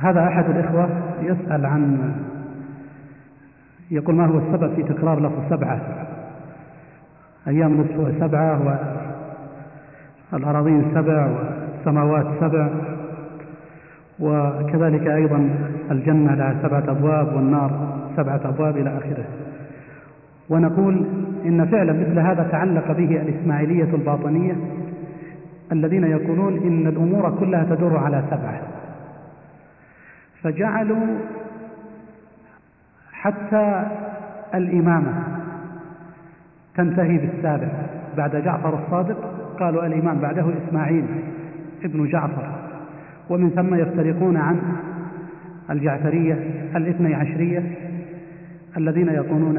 هذا أحد الإخوة يسأل عن يقول ما هو السبب في تكرار لفظ سبعة؟ أيام الأسبوع سبعة والأراضين سبع والسماوات سبع وكذلك أيضا الجنة لها سبعة أبواب والنار سبعة أبواب إلى آخره. ونقول إن فعلا مثل هذا تعلق به الإسماعيلية الباطنية الذين يقولون إن الأمور كلها تدور على سبعة. فجعلوا حتى الإمامة تنتهي بالسابع. بعد جعفر الصادق قالوا الإمام بعده إسماعيل ابن جعفر. ومن ثم يفترقون عن الجعفرية الاثني عشرية الذين يقولون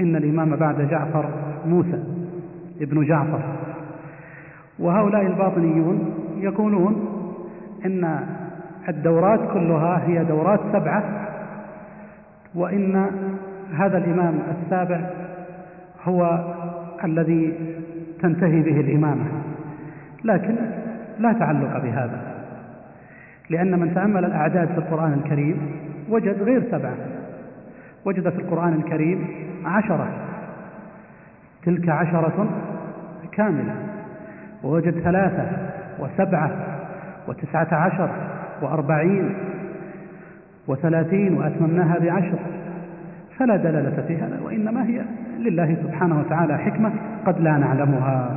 إن الإمام بعد جعفر موسى ابن جعفر. وهؤلاء الباطنيون يقولون إن الدورات كلها هي دورات سبعة وإن هذا الإمام السابع هو الذي تنتهي به الإمامة. لكن لا تعلق بهذا لأن من تأمل الأعداد في القرآن الكريم وجد غير سبعة وجد في القرآن الكريم عشرة. تلك عشرة كاملة ووجد ثلاثة وسبعة وتسعة عشر وأربعين وثلاثين وأتممناها بعشر فلا دلالة في هذا وإنما هي لله سبحانه وتعالى حكمة قد لا نعلمها.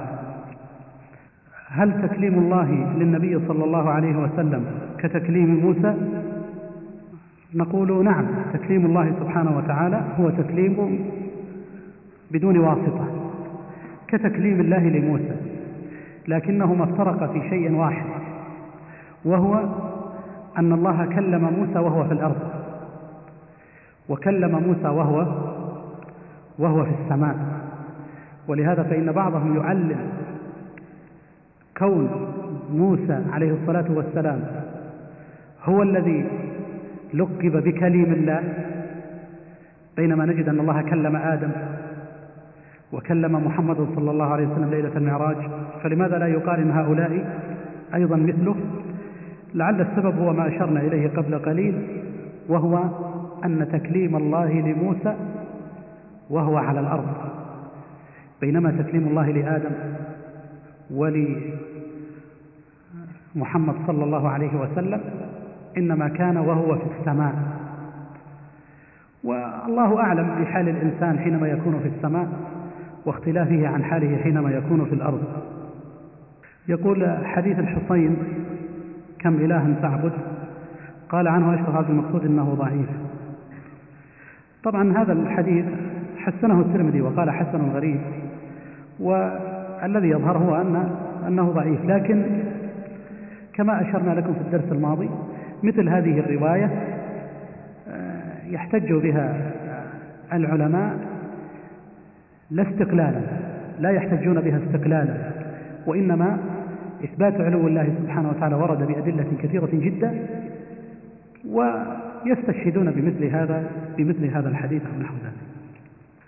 هل تكليم الله للنبي صلى الله عليه وسلم كتكليم موسى؟ نقول نعم تكليم الله سبحانه وتعالى هو تكليم بدون واسطة كتكليم الله لموسى لكنهما افترقا في شيء واحد وهو أن الله كلم موسى وهو في الأرض. وكلم موسى وهو وهو في السماء. ولهذا فإن بعضهم يعلم كون موسى عليه الصلاة والسلام هو الذي لقب بكليم الله بينما نجد أن الله كلم آدم وكلم محمد صلى الله عليه وسلم ليلة المعراج. فلماذا لا يقارن هؤلاء؟ أيضا مثله لعل السبب هو ما أشرنا إليه قبل قليل وهو أن تكليم الله لموسى وهو على الأرض. بينما تكليم الله لآدم ولمحمد صلى الله عليه وسلم إنما كان وهو في السماء. والله أعلم بحال الإنسان حينما يكون في السماء واختلافه عن حاله حينما يكون في الأرض. يقول حديث الحصين كم إله تعبد؟ قال عنه أشرف عبد المقصود إنه ضعيف. طبعا هذا الحديث حسنه الترمذي وقال حسن غريب والذي يظهر هو أن أنه ضعيف. لكن كما أشرنا لكم في الدرس الماضي مثل هذه الرواية آه، يحتج بها العلماء لا استقلالا لا يحتجون بها استقلالا وإنما إثبات علو الله سبحانه وتعالى ورد بأدلة كثيرة جدا ويستشهدون بمثل هذا بمثل هذا الحديث أو نحو ذلك.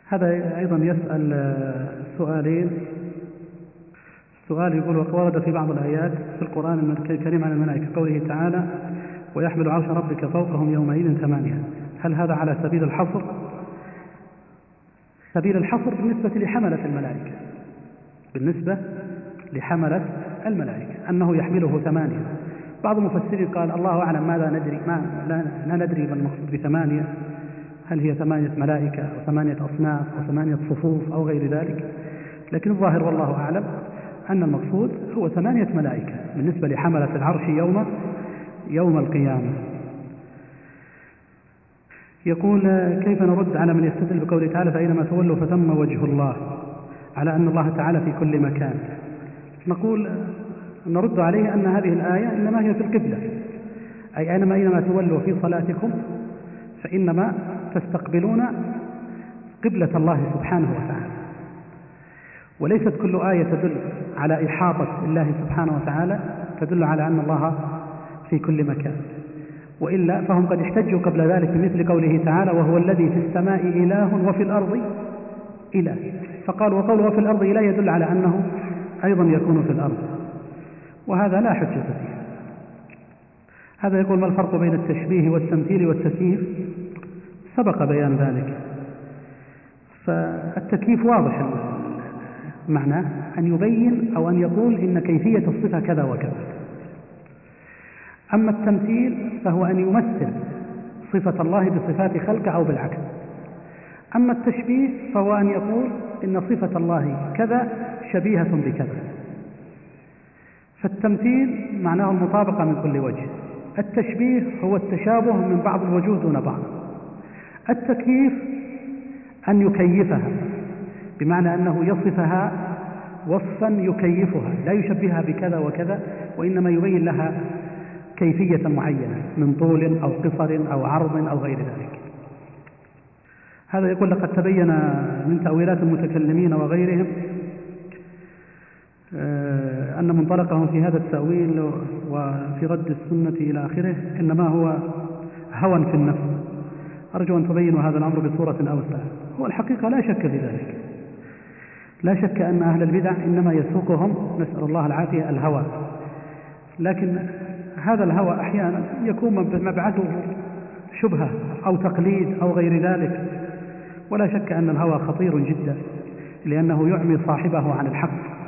هذا أيضا يسأل آه، سؤالين. سؤال يقول ورد في بعض الآيات في القرآن الكريم عن الملائكة قوله تعالى ويحمل عرش ربك فوقهم يومئذ ثمانية. هل هذا على سبيل الحصر؟ سبيل الحصر بالنسبة لحملة الملائكة. بالنسبة لحملة الملائكة أنه يحمله ثمانية. بعض المفسرين قال الله أعلم ماذا ندري ما لا, ندري ما المقصود بثمانية. هل هي ثمانية ملائكة أو ثمانية أصناف أو ثمانية صفوف أو غير ذلك؟ لكن الظاهر والله أعلم أن المقصود هو ثمانية ملائكة بالنسبة لحملة العرش يوم يوم القيامة. يقول كيف نرد على من يستدل بقوله تعالى فأينما تولوا فثم وجه الله على أن الله تعالى في كل مكان. نقول نرد عليه أن هذه الآية إنما هي في القبلة أي أينما أينما تولوا في صلاتكم فإنما تستقبلون قبلة الله سبحانه وتعالى. وليست كل آية تدل على إحاطة الله سبحانه وتعالى تدل على أن الله في كل مكان. وإلا فهم قد احتجوا قبل ذلك بمثل قوله تعالى وهو الذي في السماء إله وفي الأرض إله فقال وقوله في الأرض إله يدل على أنه أيضا يكون في الأرض. وهذا لا حجة فيه. هذا يقول ما الفرق بين التشبيه والتمثيل والتكييف سبق بيان ذلك. فالتكييف واضح معناه أن يبين أو أن يقول إن كيفية الصفة كذا وكذا. أما التمثيل فهو أن يمثل صفة الله بصفات خلقه أو بالعكس. أما التشبيه فهو أن يقول إن صفة الله كذا شبيهة بكذا. فالتمثيل معناه المطابقة من كل وجه. التشبيه هو التشابه من بعض الوجوه دون بعض. التكييف أن يكيفها بمعنى أنه يصفها وصفا يكيفها لا يشبهها بكذا وكذا وإنما يبين لها كيفية معينة من طول أو قصر أو عرض أو غير ذلك. هذا يقول لقد تبين من تأويلات المتكلمين وغيرهم أن منطلقهم في هذا التأويل وفي رد السنة إلى آخره إنما هو هوى في النفس. أرجو أن تبينوا هذا الأمر بصورة أوسع هو الحقيقة لا شك في ذلك. لا شك أن أهل البدع إنما يسوقهم نسأل الله العافية الهوى. لكن هذا الهوى أحيانا يكون مبعثه شبهة أو تقليد أو غير ذلك. ولا شك أن الهوى خطير جدا لأنه يعمي صاحبه عن الحق.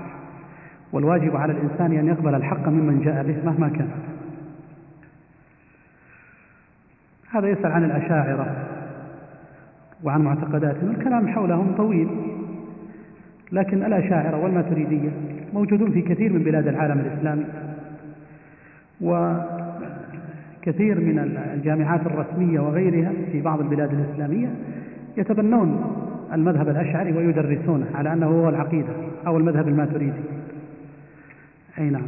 والواجب على الإنسان أن يقبل الحق ممن جاء به مهما كان. هذا يسأل عن الأشاعرة وعن معتقداتهم. الكلام حولهم طويل لكن الأشاعرة والماتريدية موجودون في كثير من بلاد العالم الإسلامي وكثير من الجامعات الرسمية وغيرها في بعض البلاد الإسلامية يتبنون المذهب الأشعري ويدرسونه على أنه هو العقيدة أو المذهب الماتريدي. أي نعم.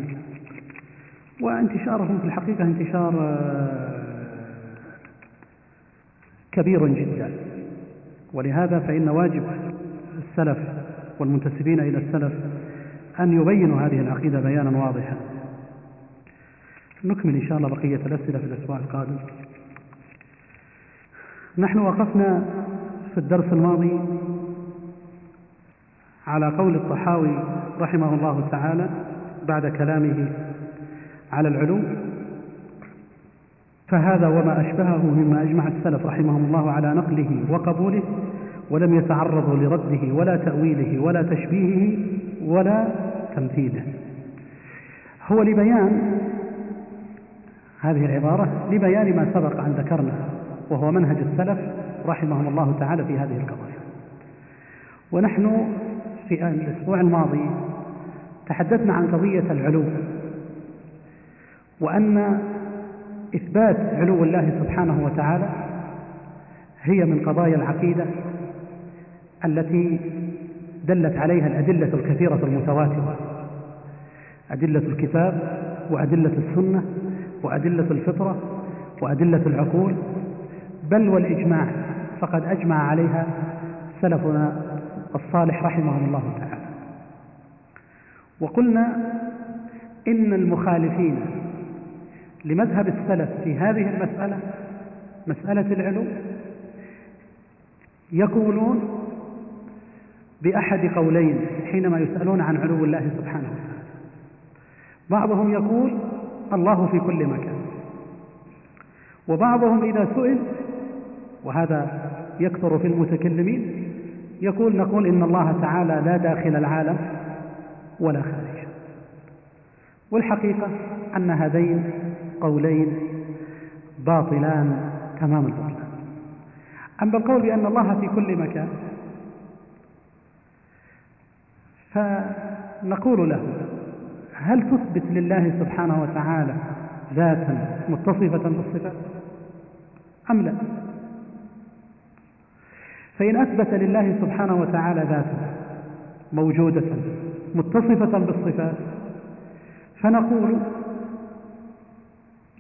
وانتشارهم في الحقيقة انتشار آه، كبير جدا. ولهذا فإن واجب السلف والمنتسبين إلى السلف أن يبينوا هذه العقيدة بيانا واضحا. نكمل إن شاء الله بقية الأسئلة في الأسبوع القادم. نحن وقفنا في الدرس الماضي على قول الطحاوي رحمه الله تعالى بعد كلامه على العلو فهذا وما أشبهه مما أجمع السلف رحمهم الله على نقله وقبوله ولم يتعرضوا لرده ولا تأويله ولا تشبيهه ولا تمثيله. هو لبيان هذه العبارة لبيان ما سبق أن ذكرنا وهو منهج السلف رحمهم الله تعالى في هذه القضايا. ونحن في الأسبوع الماضي تحدثنا عن قضية العلو وأن إثبات علو الله سبحانه وتعالى هي من قضايا العقيدة التي دلت عليها الأدلة الكثيرة المتواترة أدلة الكتاب وأدلة السنة وأدلة الفطرة وأدلة العقول بل والإجماع فقد أجمع عليها سلفنا الصالح رحمهم الله تعالى. وقلنا إن المخالفين لمذهب السلف في هذه المسألة مسألة العلو يقولون بأحد قولين حينما يسألون عن علو الله سبحانه وتعالى. بعضهم يقول الله في كل مكان. وبعضهم إذا سئل وهذا يكثر في المتكلمين يقول نقول إن الله تعالى لا داخل العالم. ولا خارج. والحقيقة أن هذين قولين باطلان تمام البطلان. أما القول بأن الله في كل مكان فنقول له هل تثبت لله سبحانه وتعالى ذاتا متصفة بالصفات أم لا؟ فإن أثبت لله سبحانه وتعالى ذاتا موجودة متصفة بالصفات. فنقول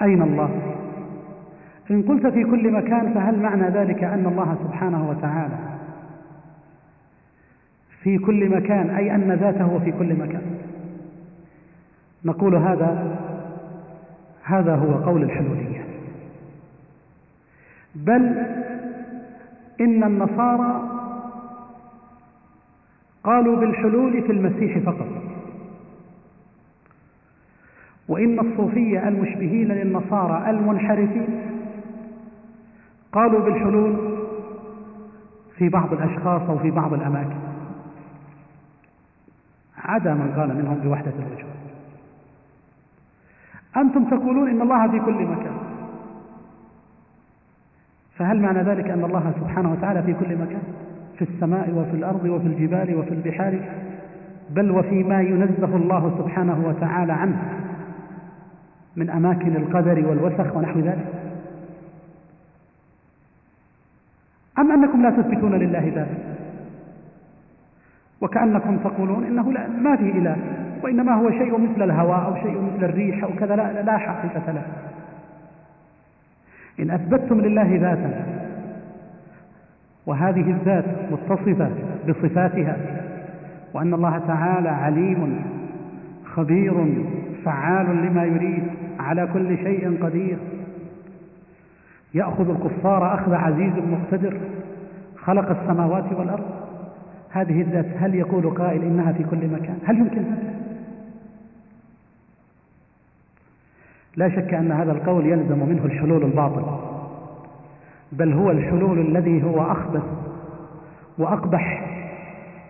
أين الله؟ إن قلت في كل مكان فهل معنى ذلك أن الله سبحانه وتعالى في كل مكان أي أن ذاته في كل مكان؟ نقول هذا هذا هو قول الحلولية بل إن النصارى قالوا بالحلول في المسيح فقط. وإن الصوفية المشبهين للنصارى المنحرفين قالوا بالحلول في بعض الأشخاص أو في بعض الأماكن. عدا من قال منهم بوحدة الوجود أنتم تقولون إن الله في كل مكان. فهل معنى ذلك أن الله سبحانه وتعالى في كل مكان؟ في السماء وفي الأرض وفي الجبال وفي البحار بل وفيما ينزه الله سبحانه وتعالى عنه من أماكن القدر والوسخ ونحو ذلك. أم أنكم لا تثبتون لله ذاتا وكأنكم تقولون إنه لا ما في إله وإنما هو شيء مثل الهواء أو شيء مثل الريح أو كذا لا, لا حقيقة له. إن أثبتتم لله ذاتا وهذه الذات متصفة بصفاتها وأن الله تعالى عليم خبير فعال لما يريد على كل شيء قدير. يأخذ الكفار أخذ عزيز مقتدر خلق السماوات والأرض. هذه الذات هل يقول قائل إنها في كل مكان؟ هل يمكن؟ هذا لا شك أن هذا القول يلزم منه الحلول الباطل بل هو الحلول الذي هو أخبث وأقبح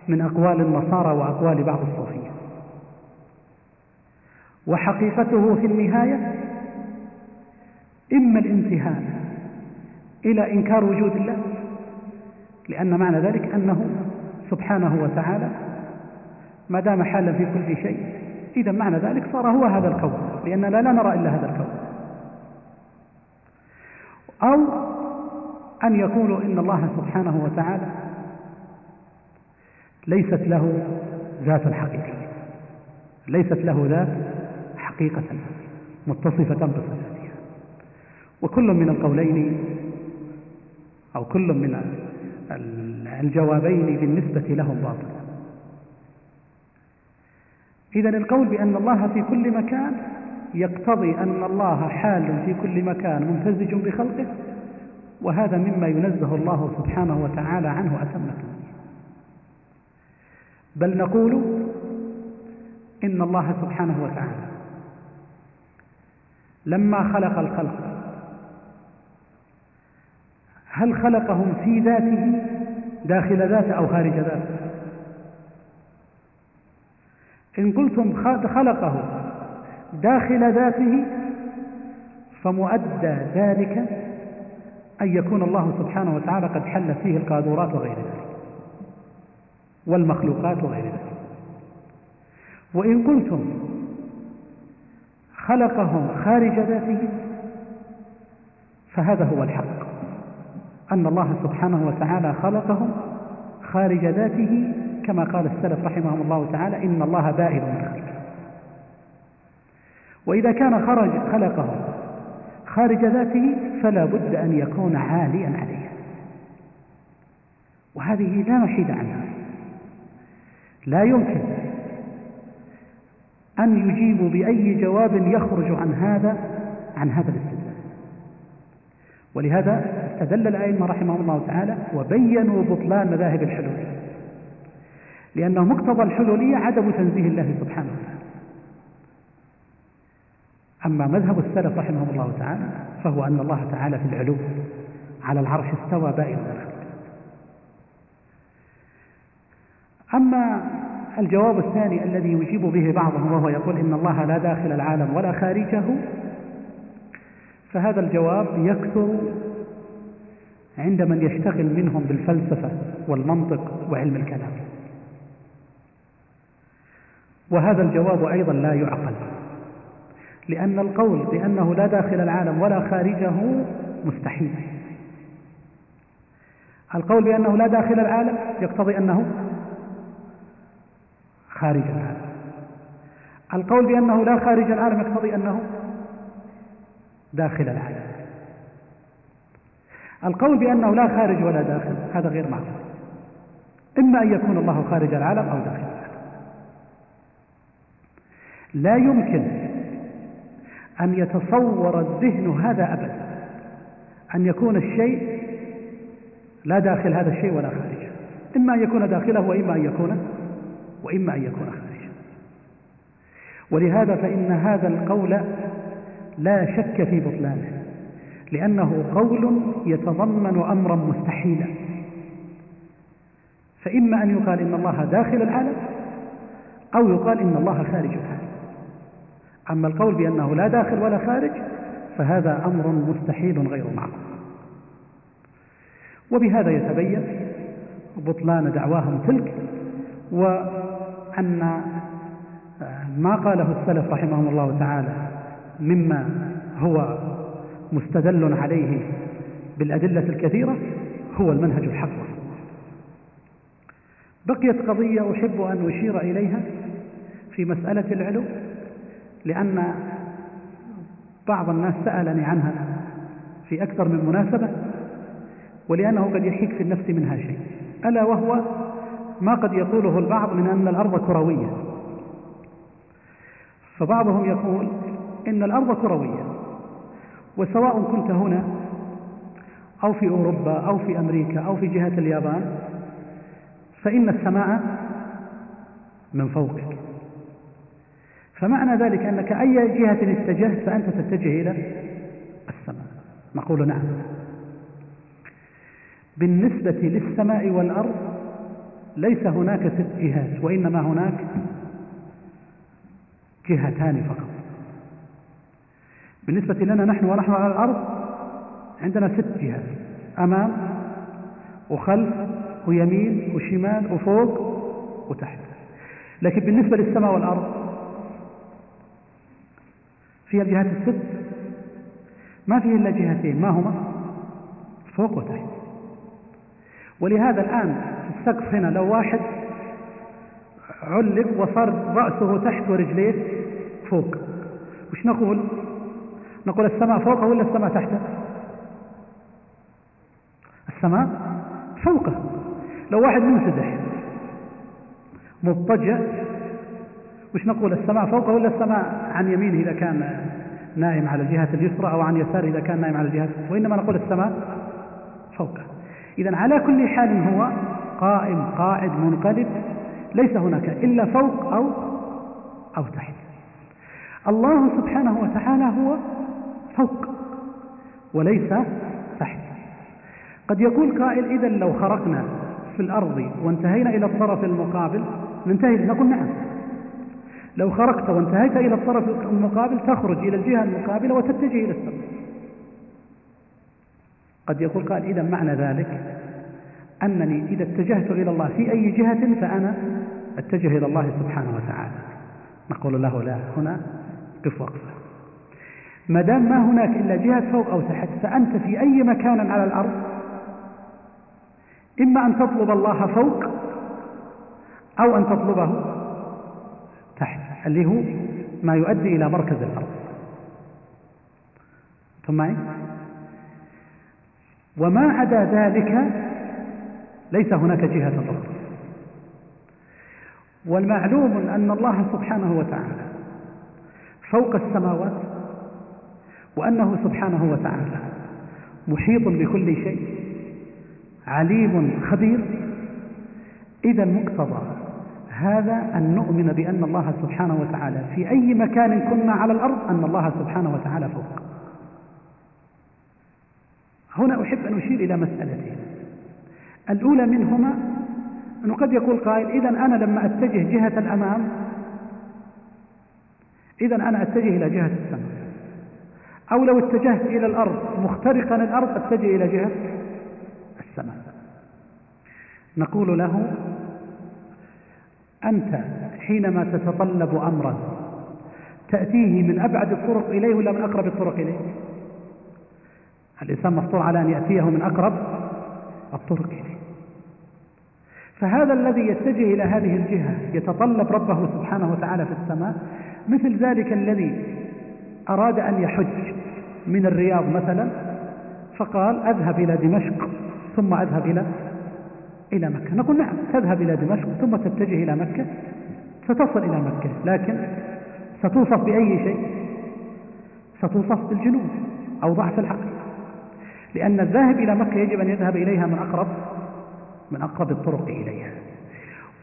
من أقوال النصارى وأقوال بعض الصوفية. وحقيقته في النهاية إما الانتهاء إلى إنكار وجود الله لأن معنى ذلك أنه سبحانه وتعالى ما دام حالا في كل شيء إذا معنى ذلك صار هو هذا الكون لأننا لا نرى إلا هذا الكون. أو أن يقولوا إن الله سبحانه وتعالى ليست له ذات حقيقية ليست له ذات حقيقة متصفة بصفاتها. وكل من القولين أو كل من الجوابين بالنسبة لهم باطل إذا القول بأن الله في كل مكان يقتضي أن الله حال في كل مكان ممتزج بخلقه وهذا مما ينزه الله سبحانه وتعالى عنه أتم بل نقول إن الله سبحانه وتعالى لما خلق الخلق هل خلقهم في ذاته داخل ذاته أو خارج ذاته؟ إن قلتم خلقه داخل ذاته فمؤدى ذلك أن يكون الله سبحانه وتعالى قد حل فيه القادورات وغير ذلك والمخلوقات وغير ذلك. وإن قلتم خلقهم خارج ذاته فهذا هو الحق. أن الله سبحانه وتعالى خلقهم خارج ذاته كما قال السلف رحمهم الله تعالى إن الله بائن من خلقه. وإذا كان خرج خلقه خارج ذاته فلا بد أن يكون عاليا عليه وهذه لا محيد عنها. لا يمكن أن يجيبوا بأي جواب يخرج عن هذا عن هذا الاستدلال. ولهذا استدل الأئمة رحمهم الله تعالى وبينوا بطلان مذاهب الحلول لأنه مقتضى الحلولية عدم تنزيه الله سبحانه وتعالى. أما مذهب السلف رحمهم الله تعالى فهو أن الله تعالى في العلو على العرش استوى بائن أما الجواب الثاني الذي يجيب به بعضهم وهو يقول إن الله لا داخل العالم ولا خارجه فهذا الجواب يكثر عند من يشتغل منهم بالفلسفة والمنطق وعلم الكلام. وهذا الجواب أيضا لا يعقل. لأن القول بأنه لا داخل العالم ولا خارجه مستحيل. القول بأنه لا داخل العالم يقتضي أنه خارج العالم. القول بأنه لا خارج العالم يقتضي أنه داخل العالم. القول بأنه لا خارج ولا داخل هذا غير معقول إما أن يكون الله خارج العالم أو داخل العالم. لا يمكن أن يتصور الذهن هذا أبدا أن يكون الشيء لا داخل هذا الشيء ولا خارجه. إما أن يكون داخله وإما أن يكون وإما أن يكون خارجه. ولهذا فإن هذا القول لا شك في بطلانه لأنه قول يتضمن أمرا مستحيلا. فإما أن يقال إن الله داخل العالم أو يقال إن الله خارج العالم. أما القول بأنه لا داخل ولا خارج فهذا أمر مستحيل غير معقول. وبهذا يتبين بطلان دعواهم تلك وأن ما قاله السلف رحمهم الله تعالى مما هو مستدل عليه بالأدلة الكثيرة هو المنهج الحق. بقيت قضية أحب أن أشير إليها في مسألة العلو. لأن بعض الناس سألني عنها في أكثر من مناسبة ولأنه قد يحيك في النفس منها شيء. ألا وهو ما قد يقوله البعض من أن الأرض كروية. فبعضهم يقول إن الأرض كروية وسواء كنت هنا أو في أوروبا أو في أمريكا أو في جهة اليابان فإن السماء من فوقك. فمعنى ذلك أنك أي جهة اتجهت فأنت تتجه إلى السماء. نقول نعم. بالنسبة للسماء والأرض ليس هناك ست جهات وإنما هناك جهتان فقط. بالنسبة لنا نحن ونحن على الأرض عندنا ست جهات أمام وخلف ويمين وشمال وفوق وتحت. لكن بالنسبة للسماء والأرض فيها الجهات الست. ما فيه إلا جهتين ما هما؟ فوق وتحت. ولهذا الآن السقف هنا لو واحد علق وصار رأسه تحت ورجليه فوق وش نقول؟ نقول السماء فوقه ولا السماء تحته السماء فوقه لو واحد منسدح مضطجع وش نقول؟ السماء فوقه ولا السماء عن يمينه إذا كان نائم على الجهة اليسرى أو عن يساره إذا كان نائم على الجهة وإنما نقول السماء فوقه. إذا على كل حال هو قائم قاعد منقلب. ليس هناك إلا فوق أو أو تحت. الله سبحانه وتعالى هو فوق وليس تحت. قد يقول قائل إذا لو خرقنا في الأرض وانتهينا إلى الطرف المقابل ننتهي؟ نقول نعم. لو خرقت وانتهيت إلى الطرف المقابل تخرج إلى الجهة المقابلة وتتجه إلى السماء قد يقول قال إذا معنى ذلك أنني إذا اتجهت إلى الله في أي جهة فأنا أتجه إلى الله سبحانه وتعالى. نقول له لا هنا قف وقفة. ما دام ما هناك إلا جهة فوق أو تحت فأنت في أي مكان على الأرض إما أن تطلب الله فوق أو أن تطلبه اللي هو ما يؤدي إلى مركز الأرض. ثم معي وما عدا ذلك ليس هناك جهة أخرى والمعلوم أن الله سبحانه وتعالى فوق السماوات وأنه سبحانه وتعالى محيط بكل شيء عليم خبير إذا مقتضى هذا أن نؤمن بأن الله سبحانه وتعالى في أي مكان كنا على الأرض أن الله سبحانه وتعالى فوق. هنا أحب أن أشير إلى مسألتين. الأولى منهما أنه قد يقول قائل إذا أنا لما أتجه جهة الأمام إذا أنا أتجه إلى جهة السماء. أو لو اتجهت إلى الأرض مخترقا الأرض أتجه إلى جهة السماء. نقول له أنت حينما تتطلب أمرا تأتيه من أبعد الطرق إليه ولا من أقرب الطرق إليه؟ الإنسان مفطور على أن يأتيه من أقرب الطرق إليه. فهذا الذي يتجه إلى هذه الجهة يتطلب ربه سبحانه وتعالى في السماء مثل ذلك الذي أراد أن يحج من الرياض مثلا فقال أذهب إلى دمشق ثم أذهب إلى إلى مكة. نقول نعم تذهب إلى دمشق ثم تتجه إلى مكة. ستصل إلى مكة لكن ستوصف بأي شيء؟ ستوصف بالجنون أو ضعف العقل. لأن الذاهب إلى مكة يجب أن يذهب إليها من أقرب من أقرب الطرق إليها.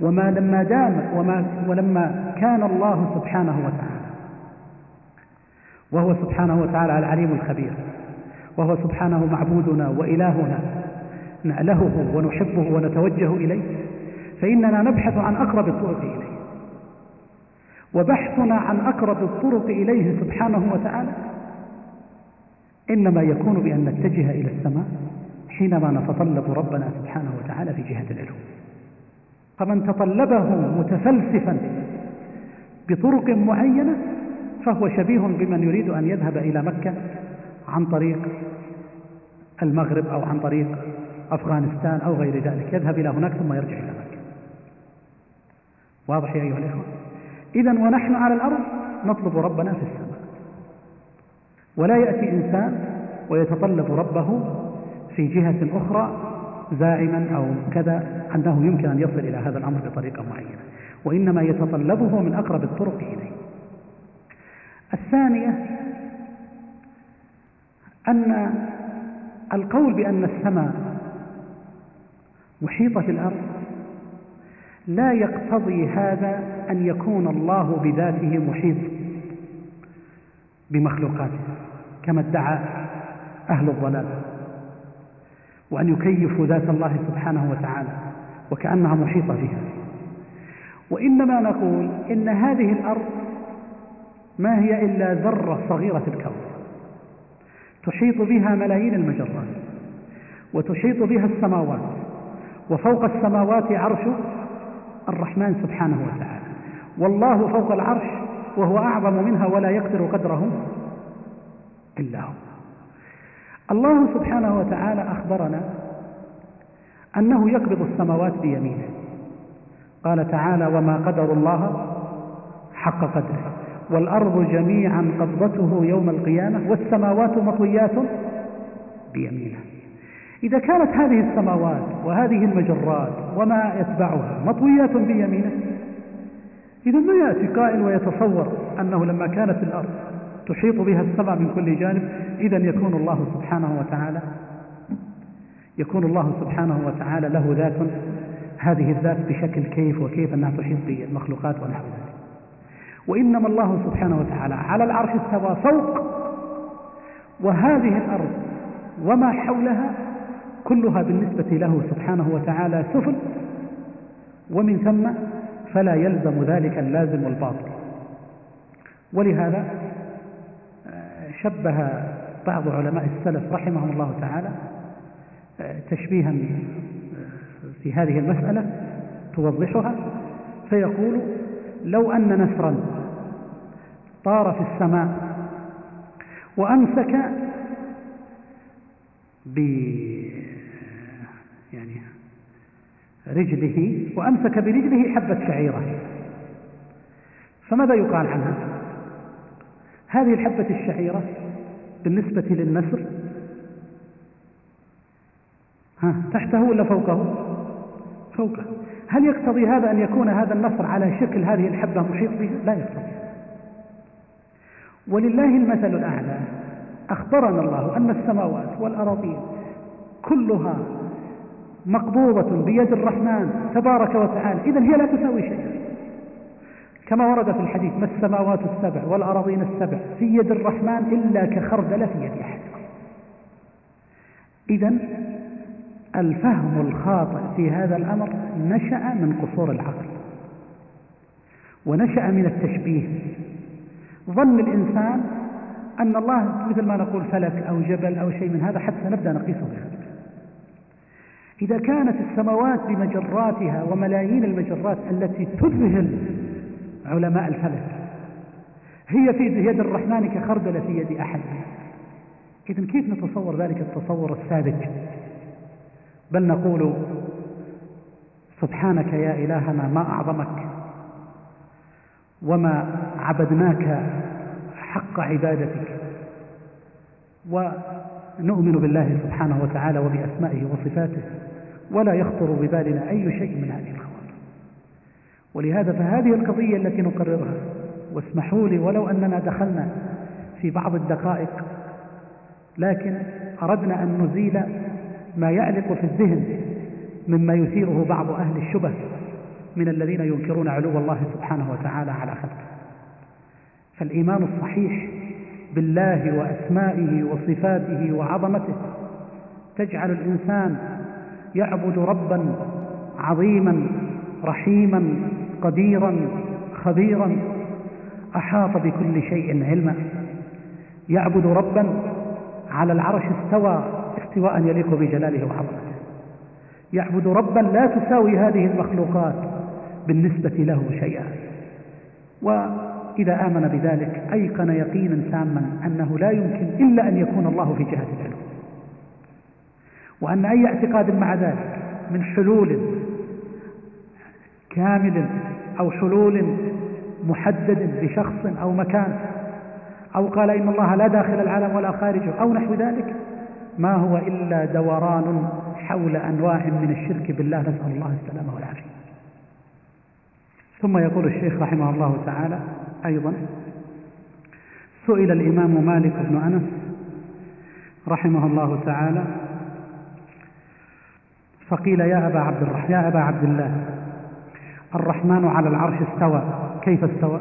وما لما دام وما ولما كان الله سبحانه وتعالى وهو سبحانه وتعالى العليم الخبير وهو سبحانه معبودنا وإلهنا نألهه ونحبه ونتوجه إليه فإننا نبحث عن أقرب الطرق إليه. وبحثنا عن أقرب الطرق إليه سبحانه وتعالى. إنما يكون بأن نتجه إلى السماء حينما نتطلب ربنا سبحانه وتعالى في جهة العلو. فمن تطلبه متفلسفا بطرق معينة فهو شبيه بمن يريد أن يذهب إلى مكة عن طريق المغرب أو عن طريق أفغانستان أو غير ذلك. يذهب إلى هناك ثم يرجع إلى مكة. واضح يا أيها الإخوة. إذا ونحن على الأرض نطلب ربنا في السماء. ولا يأتي إنسان ويتطلب ربه في جهة أخرى زاعما أو كذا أنه يمكن أن يصل إلى هذا الأمر بطريقة معينة. وإنما يتطلبه من أقرب الطرق إليه. الثانية أن القول بأن السماء محيطة في الأرض. لا يقتضي هذا أن يكون الله بذاته محيط بمخلوقاته كما ادعى أهل الضلال. وأن يكيفوا ذات الله سبحانه وتعالى وكأنها محيطة بها وإنما نقول إن هذه الأرض ما هي إلا ذرة صغيرة في الكون تحيط بها ملايين المجرات وتحيط بها السماوات وفوق السماوات عرش الرحمن سبحانه وتعالى. والله فوق العرش وهو أعظم منها ولا يقدر قدره إلا هو. الله سبحانه وتعالى أخبرنا أنه يقبض السماوات بيمينه. قال تعالى وما قدر الله حق قدره. والأرض جميعا قبضته يوم القيامة والسماوات مطويات بيمينه. إذا كانت هذه السماوات وهذه المجرات وما يتبعها مطويات بيمينه إذا ما يأتي قائل ويتصور أنه لما كانت الأرض تحيط بها السماء من كل جانب إذا يكون الله سبحانه وتعالى يكون الله سبحانه وتعالى له ذات هذه الذات بشكل كيف وكيف أنها تحيط بالمخلوقات ونحو ذلك. وإنما الله سبحانه وتعالى على العرش استوى فوق وهذه الأرض وما حولها كلها بالنسبة له سبحانه وتعالى سفل ومن ثم فلا يلزم ذلك اللازم والباطل ولهذا آه، شبه بعض علماء السلف رحمهم الله تعالى آه، تشبيها آه، في هذه المسألة توضحها فيقول لو أن نسرا طار في السماء وأمسك ب يعني رجله وأمسك برجله حبة شعيرة. فماذا يقال عنها؟ هذه الحبة الشعيرة بالنسبة للنسر. ها تحته ولا فوقه؟ فوقه. هل يقتضي هذا أن يكون هذا النصر على شكل هذه الحبة محيط به لا يقتضي. ولله المثل الأعلى. أخبرنا الله أن السماوات والأراضين كلها مقبوضة بيد الرحمن تبارك وتعالى. إذا هي لا تساوي شيئا. كما ورد في الحديث ما السماوات السبع والأراضين السبع؟ في يد الرحمن إلا كخردلة في يد أحدكم إذا الفهم الخاطئ في هذا الأمر نشأ من قصور العقل ونشأ من التشبيه. ظن الإنسان أن الله مثل ما نقول فلك أو جبل أو شيء من هذا حتى نبدأ نقيسه. بخلقه إذا كانت السماوات بمجراتها وملايين المجرات التي تذهل علماء الفلك هي في يد الرحمن كخردلة في يد أحد. إذا كيف نتصور ذلك التصور الساذج بل نقول سبحانك يا إلهنا ما أعظمك وما عبدناك حق عبادتك. ونؤمن بالله سبحانه وتعالى وبأسمائه وصفاته. ولا يخطر ببالنا أي شيء من هذه الخواطر ولهذا فهذه القضية التي نقررها واسمحوا لي ولو أننا دخلنا في بعض الدقائق لكن أردنا أن نزيل ما يعلق في الذهن مما يثيره بعض أهل الشبه من الذين ينكرون علو الله سبحانه وتعالى على خلقه. فالإيمان الصحيح بالله وأسمائه وصفاته وعظمته تجعل الإنسان يعبد ربا عظيما رحيما قديرا خبيرا. أحاط بكل شيء علما. يعبد ربا على العرش استوى استواء يليق بجلاله وعظمته. يعبد ربا لا تساوي هذه المخلوقات بالنسبة له شيئا. وإذا آمن بذلك أيقن يقينا تاما أنه لا يمكن إلا أن يكون الله في جهة العلو وأن أي اعتقاد مع ذلك من حلول كامل أو حلول محدد لشخص أو مكان أو قال إن الله لا داخل العالم ولا خارجه أو نحو ذلك ما هو إلا دوران حول أنواع من الشرك بالله. نسأل الله السلامة والعافية. ثم يقول الشيخ رحمه الله تعالى أيضا سئل الإمام مالك بن أنس رحمه الله تعالى فقيل يا أبا عبد الرحمن يا أبا عبد الله الرحمن على العرش استوى كيف استوى؟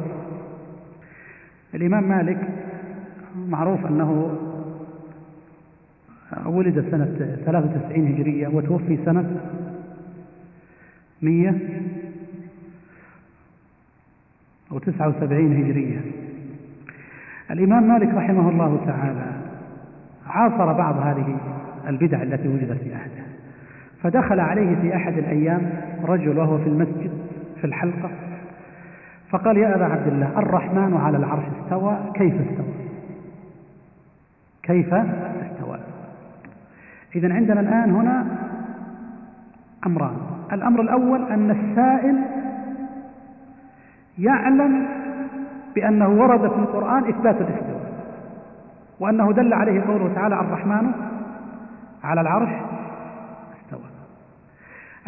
الإمام مالك معروف أنه ولد سنة 93 هجرية وتوفي سنة 100 أو 79 هجرية. الإمام مالك رحمه الله تعالى عاصر بعض هذه البدع التي وجدت في عهده فدخل عليه في أحد الأيام رجل وهو في المسجد في الحلقة فقال يا أبا عبد الله الرحمن على العرش استوى كيف استوى؟ كيف استوى؟ إذا عندنا الآن هنا أمران. الأمر الأول أن السائل يعلم بأنه ورد في القرآن إثبات الاستواء وأنه دل عليه قوله تعالى الرحمن على العرش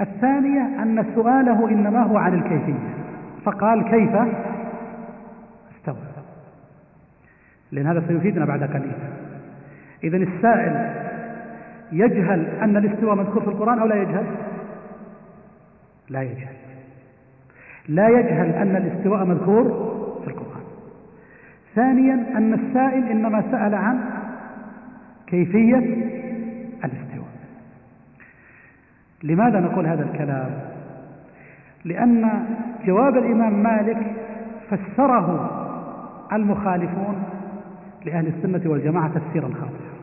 الثانية أن سؤاله إنما هو عن الكيفية. فقال كيف؟ استوى. لأن هذا سيفيدنا بعد قليل. إذا السائل يجهل أن الاستواء مذكور في القرآن أو لا يجهل؟ لا يجهل. لا يجهل أن الاستواء مذكور في القرآن. ثانيا أن السائل إنما سأل عن كيفية لماذا نقول هذا الكلام؟ لأن جواب الإمام مالك فسره المخالفون لأهل السنة والجماعة تفسيرا خاطئا.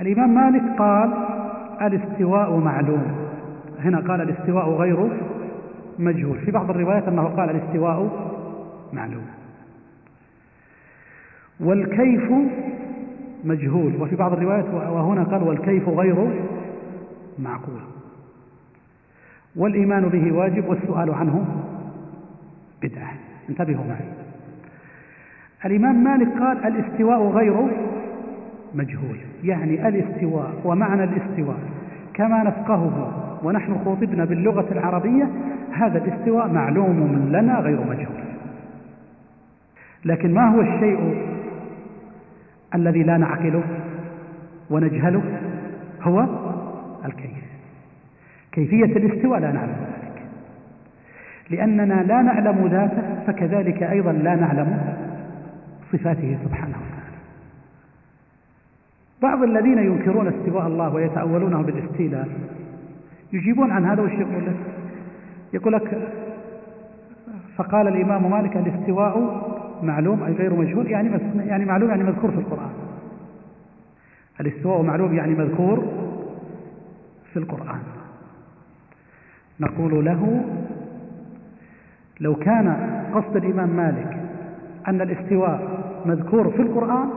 الإمام مالك قال الاستواء معلوم. هنا قال الاستواء غير مجهول. في بعض الروايات أنه قال الاستواء معلوم. والكيف مجهول. وفي بعض الروايات وهنا قال والكيف غير معقول. والإيمان به واجب والسؤال عنه بدعة. انتبهوا معي. الإمام مالك قال الاستواء غير مجهول يعني الاستواء ومعنى الاستواء. كما نفقهه ونحن خوطبنا باللغة العربية هذا الاستواء معلوم لنا غير مجهول. لكن ما هو الشيء الذي لا نعقله ونجهله؟ هو الكيف. كيفية الاستواء لا نعلم ذلك. لأننا لا نعلم ذاته فكذلك أيضا لا نعلم صفاته سبحانه وتعالى. بعض الذين ينكرون استواء الله ويتأولونه بالاستيلاء يجيبون عن هذا وش يقول لك؟ يقول لك فقال الإمام مالك الاستواء معلوم أي غير مجهول يعني يعني معلوم يعني مذكور في القرآن. الاستواء معلوم يعني مذكور في القرآن. نقول له لو كان قصد الإمام مالك أن الاستواء مذكور في القرآن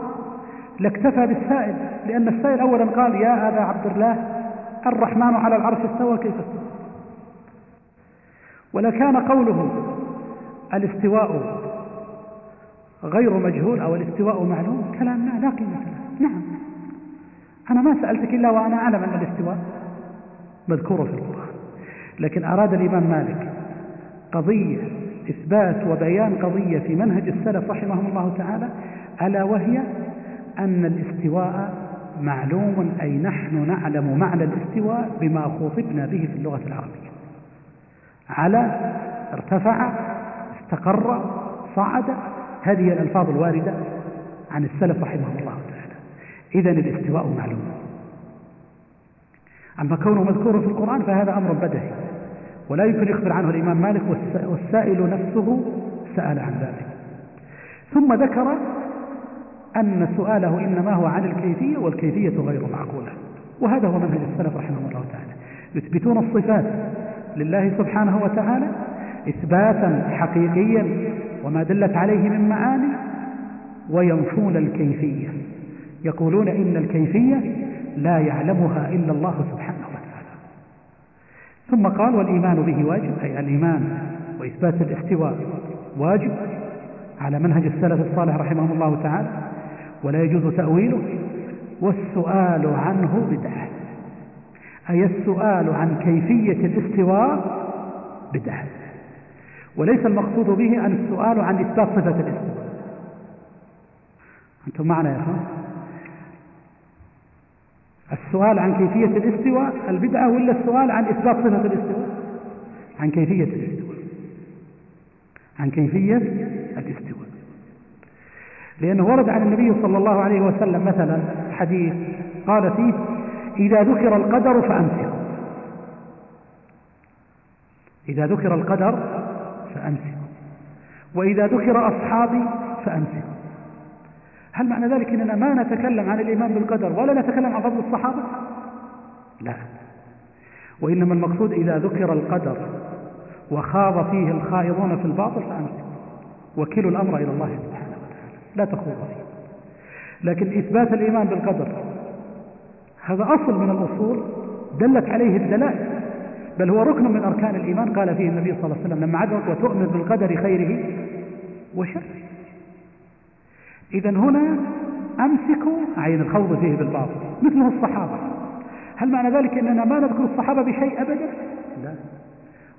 لاكتفى بالسائل لأن السائل أولا قال يا أبا عبد الله الرحمن على العرش استوى كيف استوى؟ ولكان قوله الاستواء غير مجهول أو الاستواء معلوم. كلام لا قيمة له. نعم. أنا ما سألتك إلا وأنا أعلم أن الاستواء مذكور في القرآن. لكن أراد الإمام مالك قضية إثبات وبيان قضية في منهج السلف رحمهم الله تعالى ألا وهي أن الاستواء معلوم أي نحن نعلم معنى الاستواء بما خوطبنا به في اللغة العربية. على ارتفع استقر صعد هذه الألفاظ الواردة عن السلف رحمهم الله تعالى. إذا الاستواء معلوم. أما كونه مذكور في القرآن فهذا أمر بدهي. ولا يمكن يخبر عنه الإمام مالك والسائل نفسه سأل عن ذلك. ثم ذكر أن سؤاله إنما هو عن الكيفية والكيفية غير معقولة. وهذا هو منهج السلف رحمه الله تعالى. يثبتون الصفات لله سبحانه وتعالى إثباتا حقيقيا وما دلت عليه من معاني وينفون الكيفية. يقولون إن الكيفية لا يعلمها إلا الله سبحانه وتعالى. ثم قال والإيمان به واجب أي الإيمان وإثبات الاستواء واجب على منهج السلف الصالح رحمه الله تعالى. ولا يجوز تأويله والسؤال عنه بدعة. أي السؤال عن كيفية الاستواء بدعة. وليس المقصود به أن السؤال عن إثبات صفة الاستواء أنتم معنا يا أخوان؟ السؤال عن كيفية الاستواء البدعة ولا السؤال عن إثبات صفة الاستواء؟ عن كيفية الاستواء. عن كيفية الاستواء. لأنه ورد عن النبي صلى الله عليه وسلم مثلا حديث قال فيه إذا ذكر القدر فأمسكوا إذا ذكر القدر فأمسكوا وإذا ذكر أصحابي فأمسكوا هل معنى ذلك أننا ما نتكلم عن الإيمان بالقدر ولا نتكلم عن فضل الصحابة؟ لا. وإنما المقصود إذا ذكر القدر وخاض فيه الخائضون في الباطل فأمسكوا وكلوا الأمر إلى الله سبحانه وتعالى. لا تخوض فيه. لكن إثبات الإيمان بالقدر هذا أصل من الأصول دلت عليه الدلائل. بل هو ركن من أركان الإيمان قال فيه النبي صلى الله عليه وسلم لما عدت وتؤمن بالقدر خيره وشره. إذا هنا أمسكوا عين الخوض فيه بالباطل مثله الصحابة. هل معنى ذلك أننا ما نذكر الصحابة بشيء أبدا؟ لا.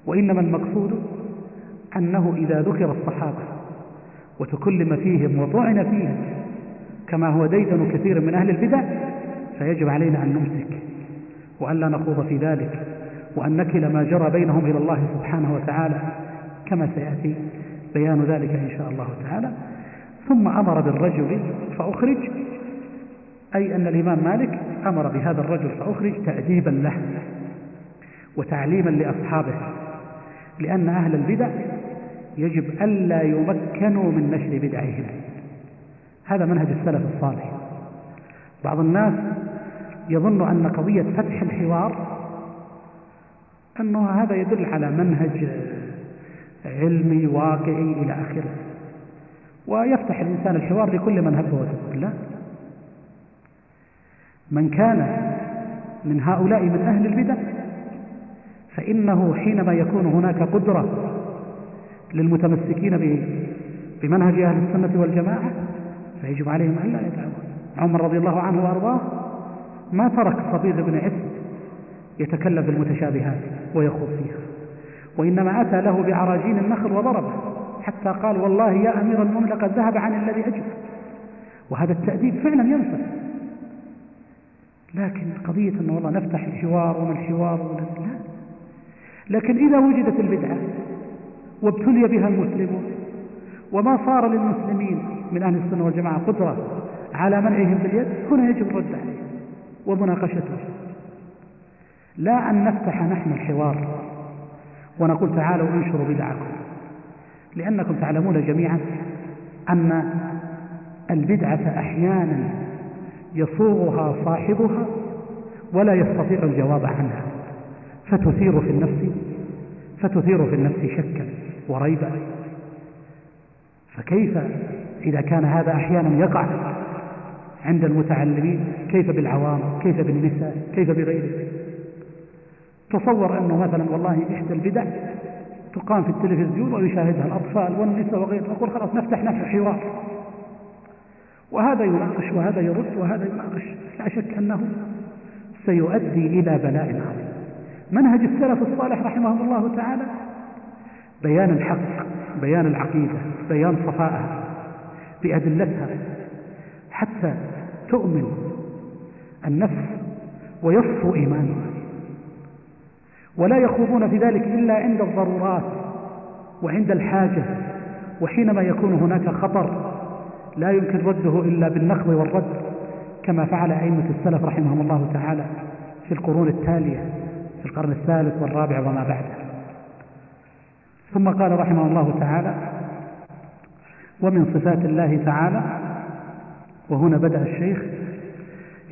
وإنما المقصود أنه إذا ذكر الصحابة وتكلم فيهم وطعن فيهم كما هو ديدن كثير من أهل البدع فيجب علينا أن نمسك وأن لا نخوض في ذلك وأن نكل ما جرى بينهم إلى الله سبحانه وتعالى كما سيأتي بيان ذلك إن شاء الله تعالى. ثم أمر بالرجل فأخرج. أي أن الإمام مالك أمر بهذا الرجل فأخرج تأديبا له وتعليما لأصحابه لأن أهل البدع يجب ألا يمكنوا من نشر بدعهم هذا منهج السلف الصالح. بعض الناس يظن أن قضية فتح الحوار أنه هذا يدل على منهج علمي واقعي إلى آخره. ويفتح الإنسان الحوار لكل من هب ودب لا. من كان من هؤلاء من أهل البدع فإنه حينما يكون هناك قدرة للمتمسكين بمنهج أهل السنة والجماعة فيجب عليهم أن لا يدعون عمر رضي الله عنه وأرضاه ما ترك صبيغ بن عفت يتكلم بالمتشابهات ويخوض فيها وإنما أتى له بعراجين النخل وضربه. حتى قال والله يا أمير المؤمنين لقد ذهب عن الذي أجب. وهذا التأديب فعلا ينفع لكن قضية أنه والله نفتح الحوار وما الحوار ولا لا. لكن إذا وجدت البدعة وابتلي بها المسلمون وما صار للمسلمين من أهل السنة والجماعة قدرة على منعهم باليد هنا يجب الرد عليه ومناقشته. لا أن نفتح نحن الحوار ونقول تعالوا انشروا بدعكم. لأنكم تعلمون جميعا أن البدعة أحيانا يصوغها صاحبها ولا يستطيع الجواب عنها فتثير في النفس فتثير في النفس شكا وريبا. فكيف إذا كان هذا أحيانا يقع عند المتعلمين؟ كيف بالعوام؟ كيف بالنساء؟ كيف بغيره تصور أنه مثلا والله إحدى البدع تقام في التلفزيون ويشاهدها الأطفال والنساء وغيره تقول خلاص نفتح نفس حوار وهذا يناقش وهذا يرد وهذا يناقش. لا شك أنه سيؤدي إلى بلاء عظيم. منهج السلف الصالح رحمه الله تعالى بيان الحق بيان العقيدة بيان صفائها بأدلتها حتى تؤمن النفس ويصفو إيمانها. ولا يخوضون في ذلك إلا عند الضرورات وعند الحاجة وحينما يكون هناك خطر لا يمكن رده إلا بالنقض والرد كما فعل أئمة السلف رحمهم الله تعالى في القرون التالية في القرن الثالث والرابع وما بعده. ثم قال رحمه الله تعالى ومن صفات الله تعالى وهنا بدأ الشيخ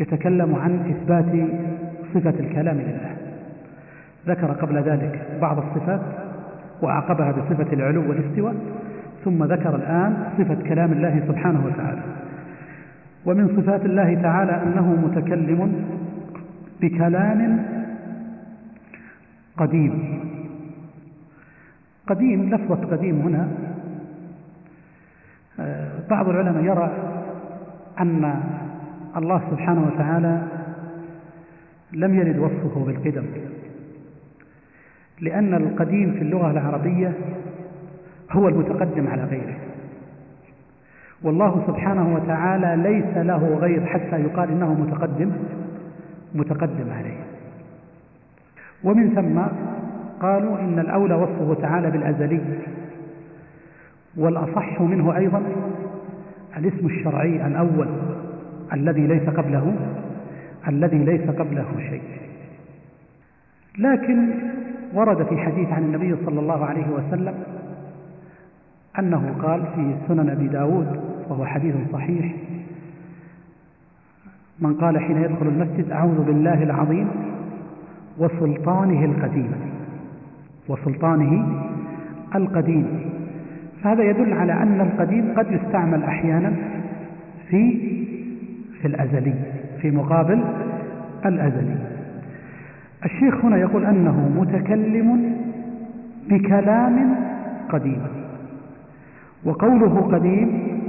يتكلم عن إثبات صفة الكلام لله. ذكر قبل ذلك بعض الصفات وعقبها بصفة العلو والاستواء ثم ذكر الآن صفة كلام الله سبحانه وتعالى. ومن صفات الله تعالى أنه متكلم بكلام قديم. قديم لفظة قديم هنا. بعض العلماء يرى أن الله سبحانه وتعالى لم يرد وصفه بالقدم. لأن القديم في اللغة العربية هو المتقدم على غيره. والله سبحانه وتعالى ليس له غير حتى يقال إنه متقدم متقدم عليه. ومن ثم قالوا إن الأولى وصفه تعالى بالأزلي والأصح منه أيضا الاسم الشرعي الأول الذي ليس قبله الذي ليس قبله شيء. لكن ورد في حديث عن النبي صلى الله عليه وسلم أنه قال في سنن أبي داود وهو حديث صحيح من قال حين يدخل المسجد أعوذ بالله العظيم وسلطانه القديم وسلطانه القديم. فهذا يدل على أن القديم قد يستعمل أحيانا في في الأزلي في مقابل الأزلي. الشيخ هنا يقول أنه متكلم بكلام قديم وقوله قديم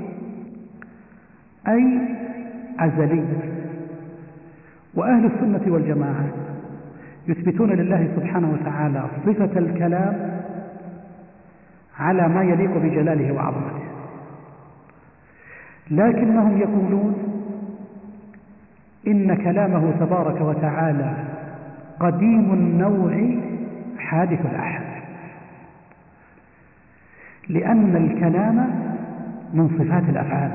أي أزلي. وأهل السنة والجماعة يثبتون لله سبحانه وتعالى صفة الكلام على ما يليق بجلاله وعظمته. لكنهم يقولون إن كلامه تبارك وتعالى قديم النوع حادث الأحد. لأن الكلام من صفات الأفعال.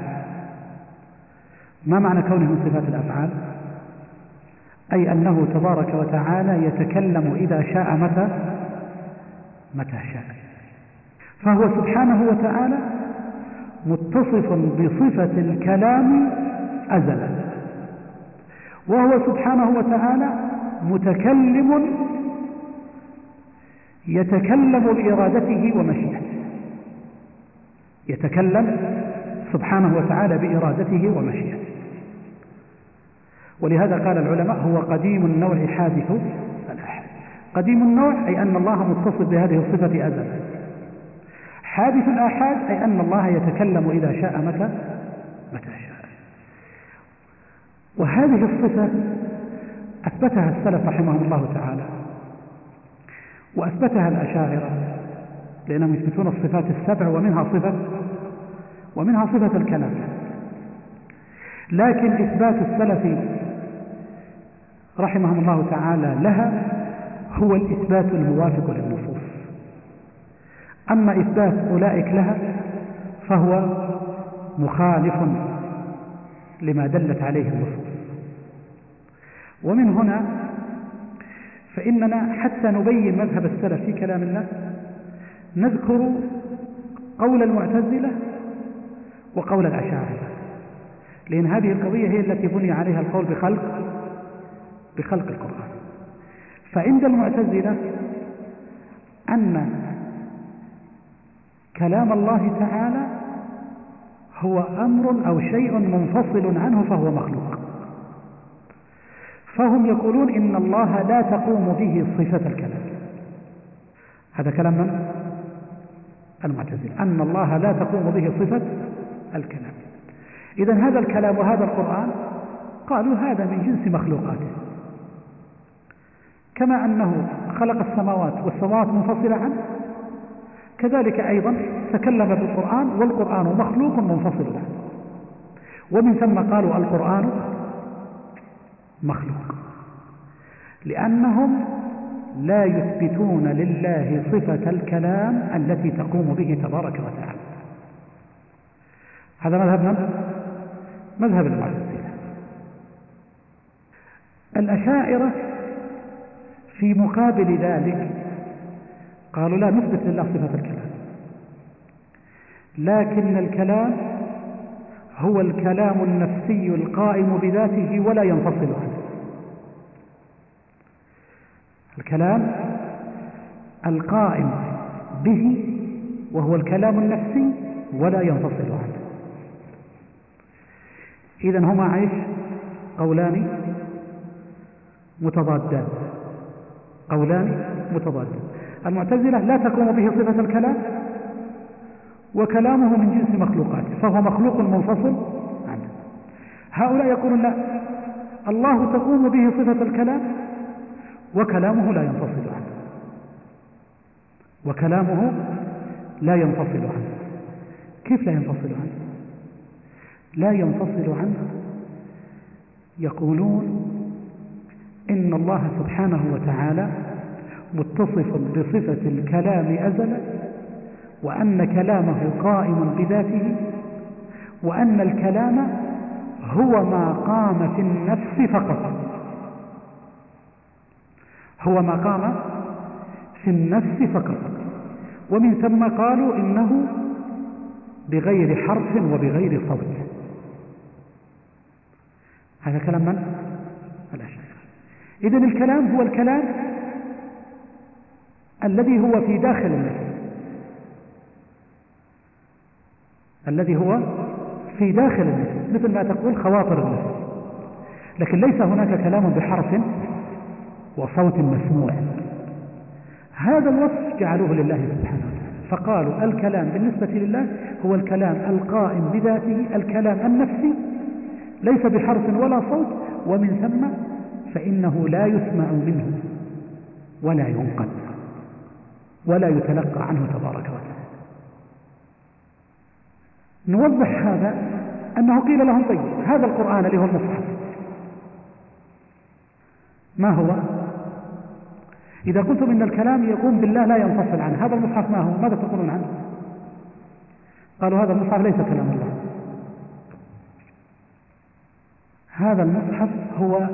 ما معنى كونه من صفات الأفعال؟ أي أنه تبارك وتعالى يتكلم إذا شاء متى؟ متى شاء. فهو سبحانه وتعالى متصف بصفة الكلام أزلا. وهو سبحانه وتعالى متكلم يتكلم بإرادته ومشيئته. يتكلم سبحانه وتعالى بإرادته ومشيئته. ولهذا قال العلماء هو قديم النوع حادث الأحد. قديم النوع أي أن الله متصف بهذه الصفة أزلا حادث الآحاد أي أن الله يتكلم إذا شاء متى متى شاء. وهذه الصفة أثبتها السلف رحمهم الله تعالى وأثبتها الأشاعرة لأنهم يثبتون الصفات السبع ومنها صفة ومنها صفة الكلام. لكن إثبات السلف رحمهم الله تعالى لها هو الإثبات الموافق للنصوص. أما إثبات أولئك لها فهو مخالف لما دلت عليه النصوص. ومن هنا فإننا حتى نبين مذهب السلف في كلام الله نذكر قول المعتزلة وقول الأشاعرة. لأن هذه القضية هي التي بني عليها القول بخلق بخلق القرآن. فعند المعتزلة أن كلام الله تعالى هو أمر أو شيء منفصل عنه فهو مخلوق. فهم يقولون إن الله لا تقوم به صفة الكلام. هذا كلام من؟ المعتزلة. أن الله لا تقوم به صفة الكلام. إذا هذا الكلام وهذا القرآن قالوا هذا من جنس مخلوقاته. كما أنه خلق السماوات والسماوات منفصلة عنه كذلك أيضا تكلم بالقرآن والقرآن مخلوق منفصل عنه ومن ثم قالوا القرآن مخلوق. لأنهم لا يثبتون لله صفة الكلام التي تقوم به تبارك وتعالى. هذا مذهب من؟ مذهب المعتزلة. الأشاعرة في مقابل ذلك قالوا لا نثبت لله صفة الكلام. لكن الكلام هو الكلام النفسي القائم بذاته ولا ينفصل عنه. الكلام القائم به وهو الكلام النفسي ولا ينفصل عنه. إذا هما عيش قولان متضادان. قولان متضادان. المعتزلة لا تقوم به صفة الكلام وكلامه من جنس مخلوقاته فهو مخلوق منفصل عنه. هؤلاء يقولون لا الله تقوم به صفة الكلام وكلامه لا ينفصل عنه. وكلامه لا ينفصل عنه. كيف لا ينفصل عنه؟ لا ينفصل عنه يقولون إن الله سبحانه وتعالى متصف بصفة الكلام أزلا وأن كلامه قائم بذاته وأن الكلام هو ما قام في النفس فقط. هو ما قام في النفس فقط. ومن ثم قالوا إنه بغير حرف وبغير صوت. هذا كلام من؟ إذن الكلام هو الكلام الذي هو في داخل النفس. الذي هو في داخل النفس مثل ما تقول خواطر النفس. لكن ليس هناك كلام بحرف وصوت مسموع. هذا الوصف جعلوه لله سبحانه وتعالى. فقالوا الكلام بالنسبة لله هو الكلام القائم بذاته الكلام النفسي ليس بحرف ولا صوت. ومن ثم فإنه لا يسمع منه ولا ينقل ولا يتلقى عنه تبارك وتعالى. نوضح هذا أنه قيل لهم طيب هذا القرآن اللي هو المصحف. ما هو؟ إذا قلتم إن الكلام يقوم بالله لا ينفصل عنه هذا المصحف ما هو؟ ماذا تقولون عنه؟ قالوا هذا المصحف ليس كلام الله. هذا المصحف هو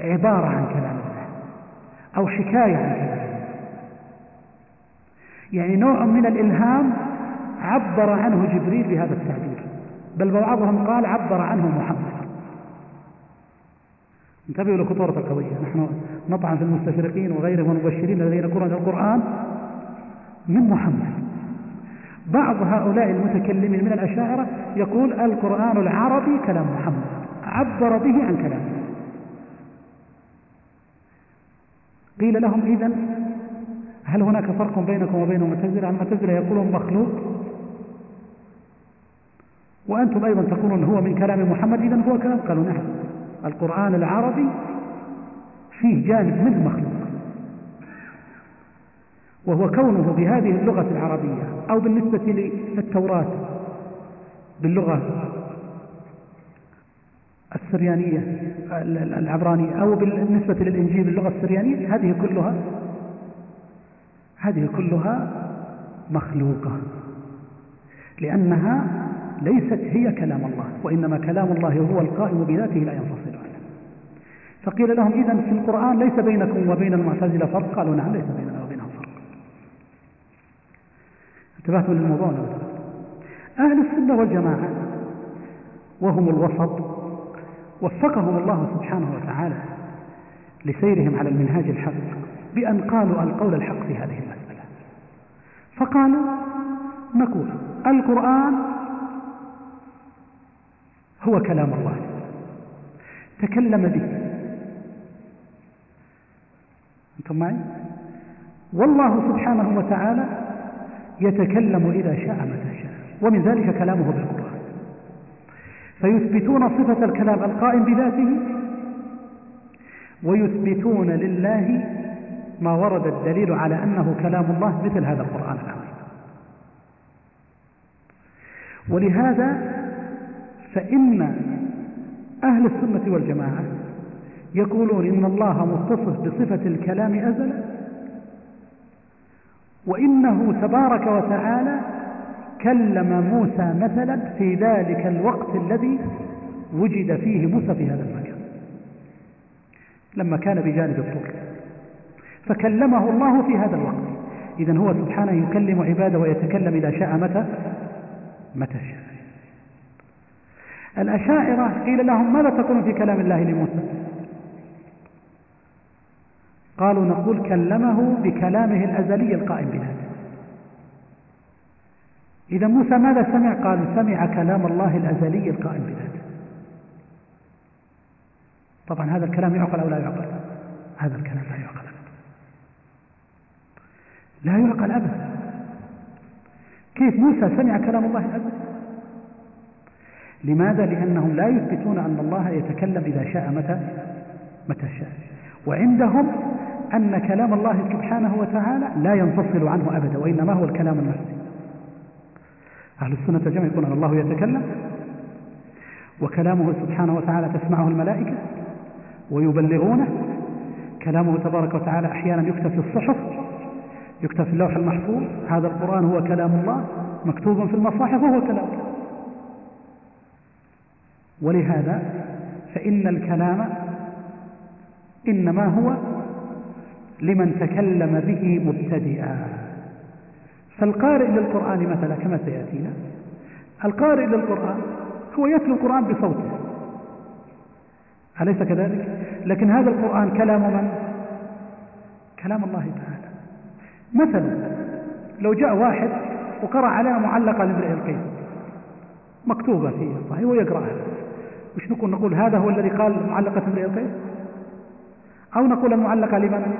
عبارة عن كلام الله أو حكاية عن كلام الله. يعني نوع من الإلهام عبر عنه جبريل بهذا التعبير. بل بعضهم قال عبر عنه محمد. انتبهوا لخطورة القضية. نحن نطعن في المستشرقين وغيرهم المبشرين الذين يقولون القرآن من محمد. بعض هؤلاء المتكلمين من الأشاعرة يقول القرآن العربي كلام محمد. عبر به عن كلامه. قيل لهم إذن هل هناك فرق بينكم وبين المعتزلة؟ المعتزلة يقولون مخلوق. وأنتم أيضا تقولون هو من كلام محمد إذن هو كلام قالوا نعم. القرآن العربي فيه جانب منه مخلوق وهو كونه بهذه اللغة العربية أو بالنسبة للتوراة باللغة السريانية العبرانية أو بالنسبة للإنجيل باللغة السريانية هذه كلها هذه كلها مخلوقة لأنها ليست هي كلام الله وإنما كلام الله هو القائم بذاته لا ينفصل عنه. فقيل لهم إذن في القرآن ليس بينكم وبين المعتزلة فرق؟ قالوا نعم ليس بيننا وبينهم فرق. انتبهتوا للموضوع أهل السنة والجماعة وهم الوسط وفقهم الله سبحانه وتعالى لسيرهم على المنهاج الحق بأن قالوا القول الحق في هذه المسألة. فقالوا نقول القرآن هو كلام الله. تكلم به. أنتم معي؟ والله سبحانه وتعالى يتكلم إذا شاء متى شاء. ومن ذلك كلامه بالقرآن. فيثبتون صفة الكلام القائم بذاته ويثبتون لله ما ورد الدليل على أنه كلام الله مثل هذا القرآن العظيم. ولهذا فإن أهل السنة والجماعة يقولون إن الله متصف بصفة الكلام أزلا وإنه تبارك وتعالى كلم موسى مثلا في ذلك الوقت الذي وجد فيه موسى في هذا المكان لما كان بجانب الطور فكلمه الله في هذا الوقت. إذا هو سبحانه يكلم عباده ويتكلم إذا شاء متى متى شاء. الأشاعرة قيل لهم ماذا تقولون في كلام الله لموسى؟ قالوا نقول كلمه بكلامه الأزلي القائم بذاته إذا موسى ماذا سمع؟ قالوا سمع كلام الله الأزلي القائم بذاته طبعا هذا الكلام يعقل أو لا يعقل؟ هذا الكلام لا يعقل أبدا. لا يعقل أبدا. كيف موسى سمع كلام الله الأزلي؟ لماذا؟ لأنهم لا يثبتون أن الله يتكلم إذا شاء متى؟ متى شاء. وعندهم أن كلام الله سبحانه وتعالى لا ينفصل عنه أبدا وإنما هو الكلام النفسي. أهل السنة والجماعة يقولون الله يتكلم وكلامه سبحانه وتعالى تسمعه الملائكة ويبلغونه. كلامه تبارك وتعالى أحيانا يكتب في الصحف يكتب في اللوح المحفوظ هذا القرآن هو كلام الله مكتوب في المصاحف وهو كلام ولهذا فإن الكلام إنما هو لمن تكلم به مبتدئا. فالقارئ للقرآن مثلا كما سيأتينا القارئ للقرآن هو يتلو القرآن بصوته. أليس كذلك؟ لكن هذا القرآن كلام من؟ كلام الله تعالى. مثلا لو جاء واحد وقرأ عليها معلقة لامرئ القيس مكتوبة في الصحيح ويقرأها. وش نقول نقول هذا هو الذي قال معلقة امرئ القيس؟ أو نقول المعلقة لمن؟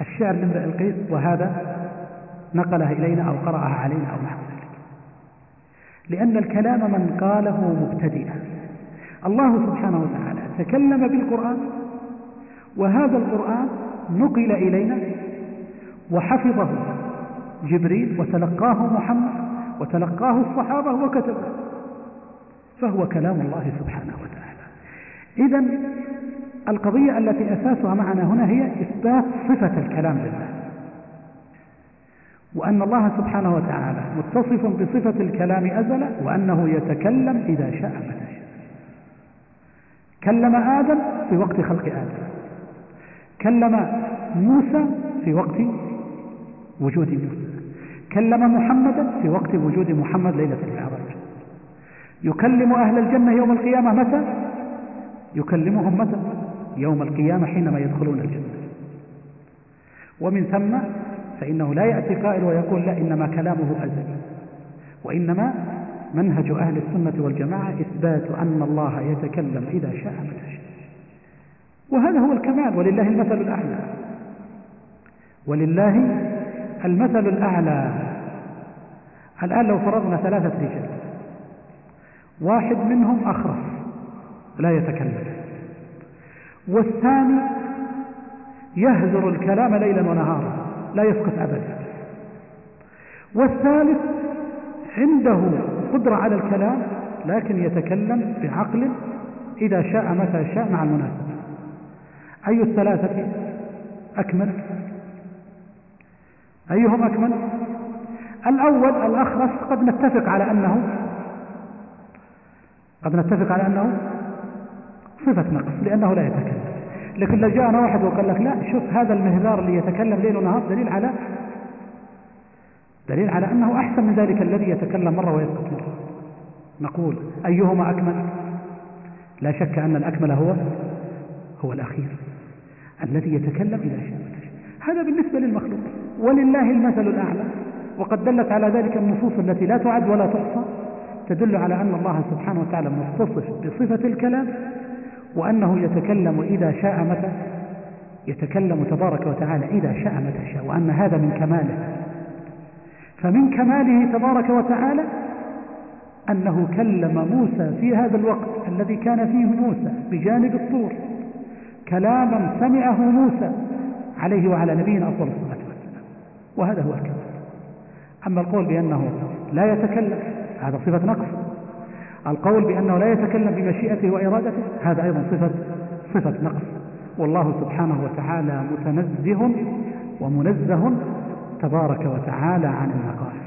الشعر لامرئ القيس وهذا نقلها إلينا أو قرأها علينا أو نحو ذلك. لأن الكلام من قاله مبتدئا. الله سبحانه وتعالى تكلم بالقرآن وهذا القرآن نقل إلينا وحفظه جبريل وتلقاه محمد وتلقاه الصحابة وكتبه. فهو كلام الله سبحانه وتعالى. إذا القضية التي أساسها معنا هنا هي إثبات صفة الكلام لله. وأن الله سبحانه وتعالى متصف بصفة الكلام أزلا وأنه يتكلم إذا شاء متى شاء. كلم آدم في وقت خلق آدم. كلم موسى في وقت وجود موسى. كلم محمدا في وقت وجود محمد ليلة المعراج يكلم أهل الجنة يوم القيامة متى؟ يكلمهم متى؟ يوم القيامة حينما يدخلون الجنة. ومن ثم فإنه لا يأتي قائل ويقول لا إنما كلامه أزلي وإنما منهج أهل السنة والجماعة إثبات أن الله يتكلم إذا شاء متى شاء. وهذا هو الكمال ولله المثل الأعلى. ولله المثل الأعلى. الآن لو فرضنا ثلاثة رجال واحد منهم أخرس لا يتكلم. والثاني يهذر الكلام ليلا ونهارا لا يسقط أبدا. والثالث عنده قدرة على الكلام لكن يتكلم بعقل إذا شاء متى شاء مع المناسبة. أي الثلاثة؟ أكمل. أيهم أكمل؟ الأول الأخرس قد نتفق على أنه قد نتفق على أنه صفة نقص لأنه لا يتكلم. لكن لو جاءنا واحد وقال لك لا شوف هذا المهذار اللي يتكلم ليل ونهار دليل على دليل على أنه أحسن من ذلك الذي يتكلم مرة ويسكت مرة. نقول أيهما أكمل؟ لا شك أن الأكمل هو هو الأخير. الذي يتكلم إذا شاء هذا بالنسبة للمخلوق. ولله المثل الأعلى. وقد دلت على ذلك النصوص التي لا تعد ولا تحصى. تدل على أن الله سبحانه وتعالى متصف بصفة الكلام وأنه يتكلم إذا شاء متى يتكلم تبارك وتعالى إذا شاء متى شاء وأن هذا من كماله. فمن كماله تبارك وتعالى أنه كلم موسى في هذا الوقت الذي كان فيه موسى بجانب الطور كلاما سمعه موسى عليه وعلى نبينا أفضل الصلاة والسلام وهذا هو الكمال. أما القول بأنه لا يتكلم هذا صفة نقص. القول بأنه لا يتكلم بمشيئته وإرادته هذا أيضا صفة صفة نقص. والله سبحانه وتعالى متنزه ومنزه تبارك وتعالى عن النقائص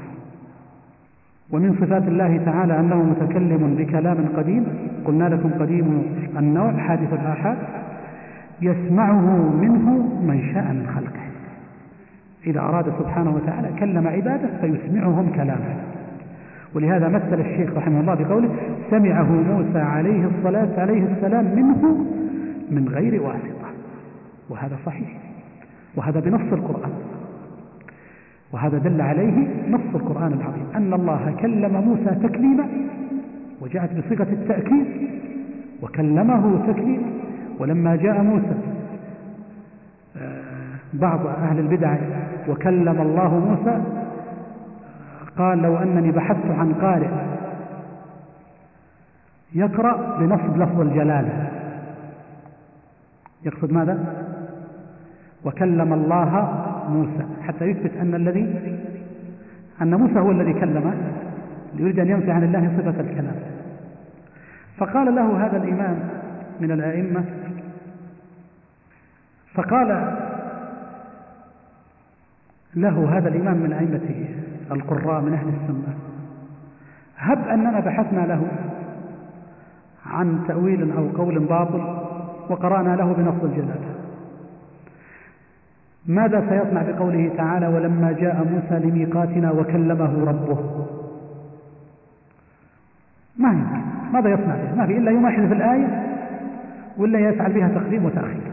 ومن صفات الله تعالى أنه متكلم بكلام قديم قلنا لكم قديم النوع حادث الآحاد يسمعه منه من شاء من خلقه. إذا أراد سبحانه وتعالى كلم عباده فيسمعهم كلامه. ولهذا مثل الشيخ رحمه الله بقوله سمعه موسى عليه الصلاة عليه السلام منه من غير واسطة. وهذا صحيح. وهذا بنص القرآن. وهذا دل عليه نص القرآن العظيم. أن الله كلم موسى تكليما وجاءت بصيغة التأكيد وكلمه تكليما. ولما جاء موسى آه، بعض أهل البدع وكلم الله موسى قال لو أنني بحثت عن قارئ يقرأ بنصب لفظ الجلالة. يقصد ماذا؟ وكلم الله موسى. حتى يثبت أن الذي أن موسى هو الذي كلم يريد أن ينفي عن الله صفة الكلام. فقال له هذا الإمام من الأئمة فقال له هذا الإمام من أئمة القراء من أهل السنة. هب أننا بحثنا له عن تأويل أو قول باطل وقرأنا له بنص الجلالة ماذا سيصنع بقوله تعالى ولما جاء موسى لميقاتنا وكلمه ربه؟ ما يمكن. ماذا يصنع به؟ ما في إلا يماحل في الآية ولا يفعل بها تقديم وتأخير.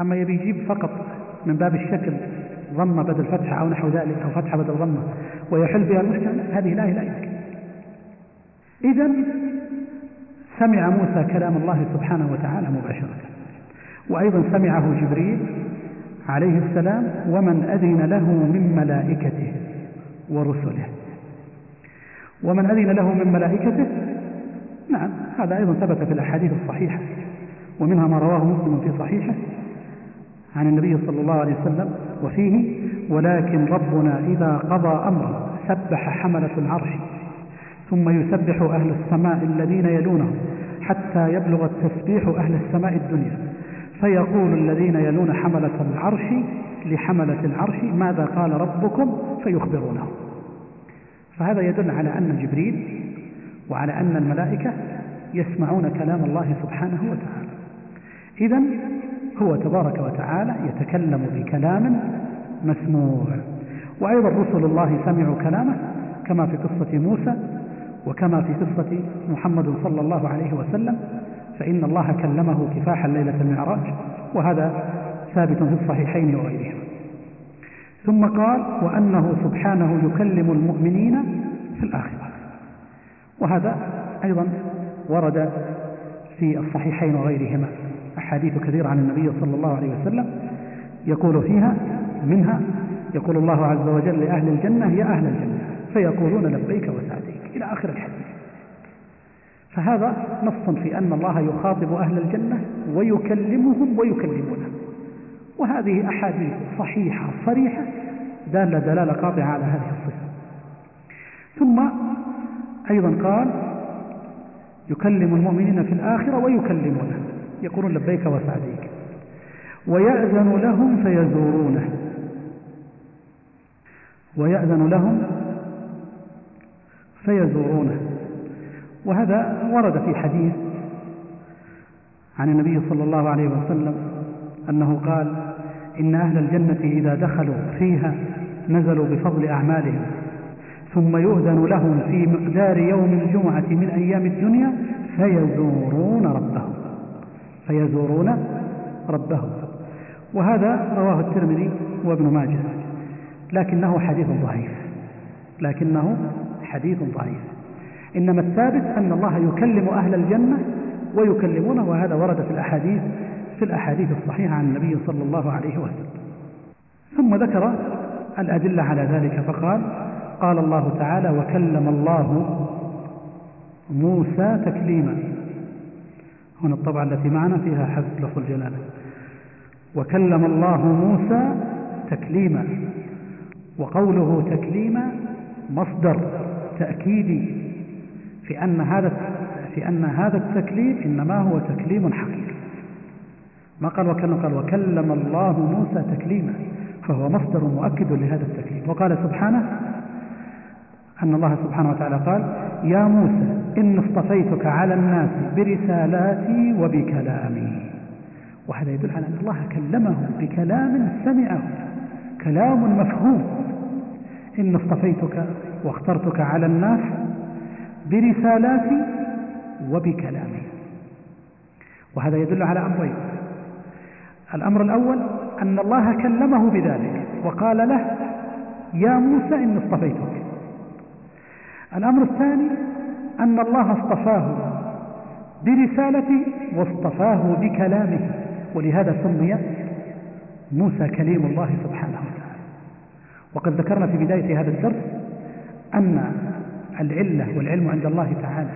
أما يبي يجيب فقط من باب الشكل ضمة بدل فتحة أو نحو ذلك أو فتحة بدل ضمة. ويحل بها المشكلة هذه الآية لا يمكن إذا سمع موسى كلام الله سبحانه وتعالى مباشرة. وأيضا سمعه جبريل عليه السلام ومن أذن له من ملائكته ورسله. ومن أذن له من ملائكته؟ نعم هذا أيضا ثبت في الأحاديث الصحيحة. ومنها ما رواه مسلم في صحيحه عن النبي صلى الله عليه وسلم وفيه ولكن ربنا إذا قضى أمرا سبح حملة العرش ثم يسبح أهل السماء الذين يلونهم حتى يبلغ التسبيح أهل السماء الدنيا. فيقول الذين يلون حملة العرش لحملة العرش ماذا قال ربكم فيخبرونه. فهذا يدل على أن جبريل وعلى أن الملائكة يسمعون كلام الله سبحانه وتعالى. إذا هو تبارك وتعالى يتكلم بكلام مسموع. وأيضا رسل الله سمعوا كلامه كما في قصة موسى وكما في قصة محمد صلى الله عليه وسلم فإن الله كلمه كفاحا ليلة المعراج وهذا ثابت في الصحيحين وغيرهما. ثم قال وأنه سبحانه يكلم المؤمنين في الآخرة. وهذا أيضا ورد في الصحيحين وغيرهما. أحاديث كثيرة عن النبي صلى الله عليه وسلم يقول فيها منها يقول الله عز وجل لأهل الجنة يا أهل الجنة فيقولون لبيك وسعديك. إلى آخر الحديث. فهذا نص في أن الله يخاطب أهل الجنة ويكلمهم ويكلمونه. وهذه أحاديث صحيحة صريحة دالة دلالة قاطعة على هذه الصفة. ثم أيضا قال يكلم المؤمنين في الآخرة ويكلمونه. يقولون لبيك وسعديك. ويأذن لهم فيزورونه. ويأذن لهم فيزورونه. وهذا ورد في حديث عن النبي صلى الله عليه وسلم أنه قال إن أهل الجنة إذا دخلوا فيها نزلوا بفضل أعمالهم. ثم يؤذن لهم في مقدار يوم الجمعة من أيام الدنيا فيزورون ربهم. فيزورون ربهم. وهذا رواه الترمذي وابن ماجه لكنه حديث ضعيف. لكنه حديث ضعيف. إنما الثابت أن الله يكلم أهل الجنة ويكلمونه وهذا ورد في الأحاديث في الأحاديث الصحيحة عن النبي صلى الله عليه وسلم. ثم ذكر الأدلة على ذلك فقال قال الله تعالى وكلم الله موسى تكليما. هنا الطبعة التي معنا فيها حذف لفظ الجلالة. وكلم الله موسى تكليما وقوله تكليما مصدر تأكيدي في أن هذا في أن هذا التكليم إنما هو تكليم حقيقي. ما قال وكلم؟ قال وكلم الله موسى تكليما فهو مصدر مؤكد لهذا التكليم. وقال سبحانه أن الله سبحانه وتعالى قال يا موسى إن اصطفيتك على الناس برسالاتي وبكلامي. وهذا يدل على أن الله كلمه بكلام سمعه كلام مفهوم. إن اصطفيتك واخترتك على الناس برسالاتي وبكلامي. وهذا يدل على أمرين. الأمر الأول أن الله كلمه بذلك وقال له يا موسى إن اصطفيتك. الأمر الثاني أن الله اصطفاه برسالته واصطفاه بكلامه ولهذا سمي موسى كليم الله سبحانه وتعالى. وقد ذكرنا في بداية هذا الدرس أن العلة والعلم عند الله تعالى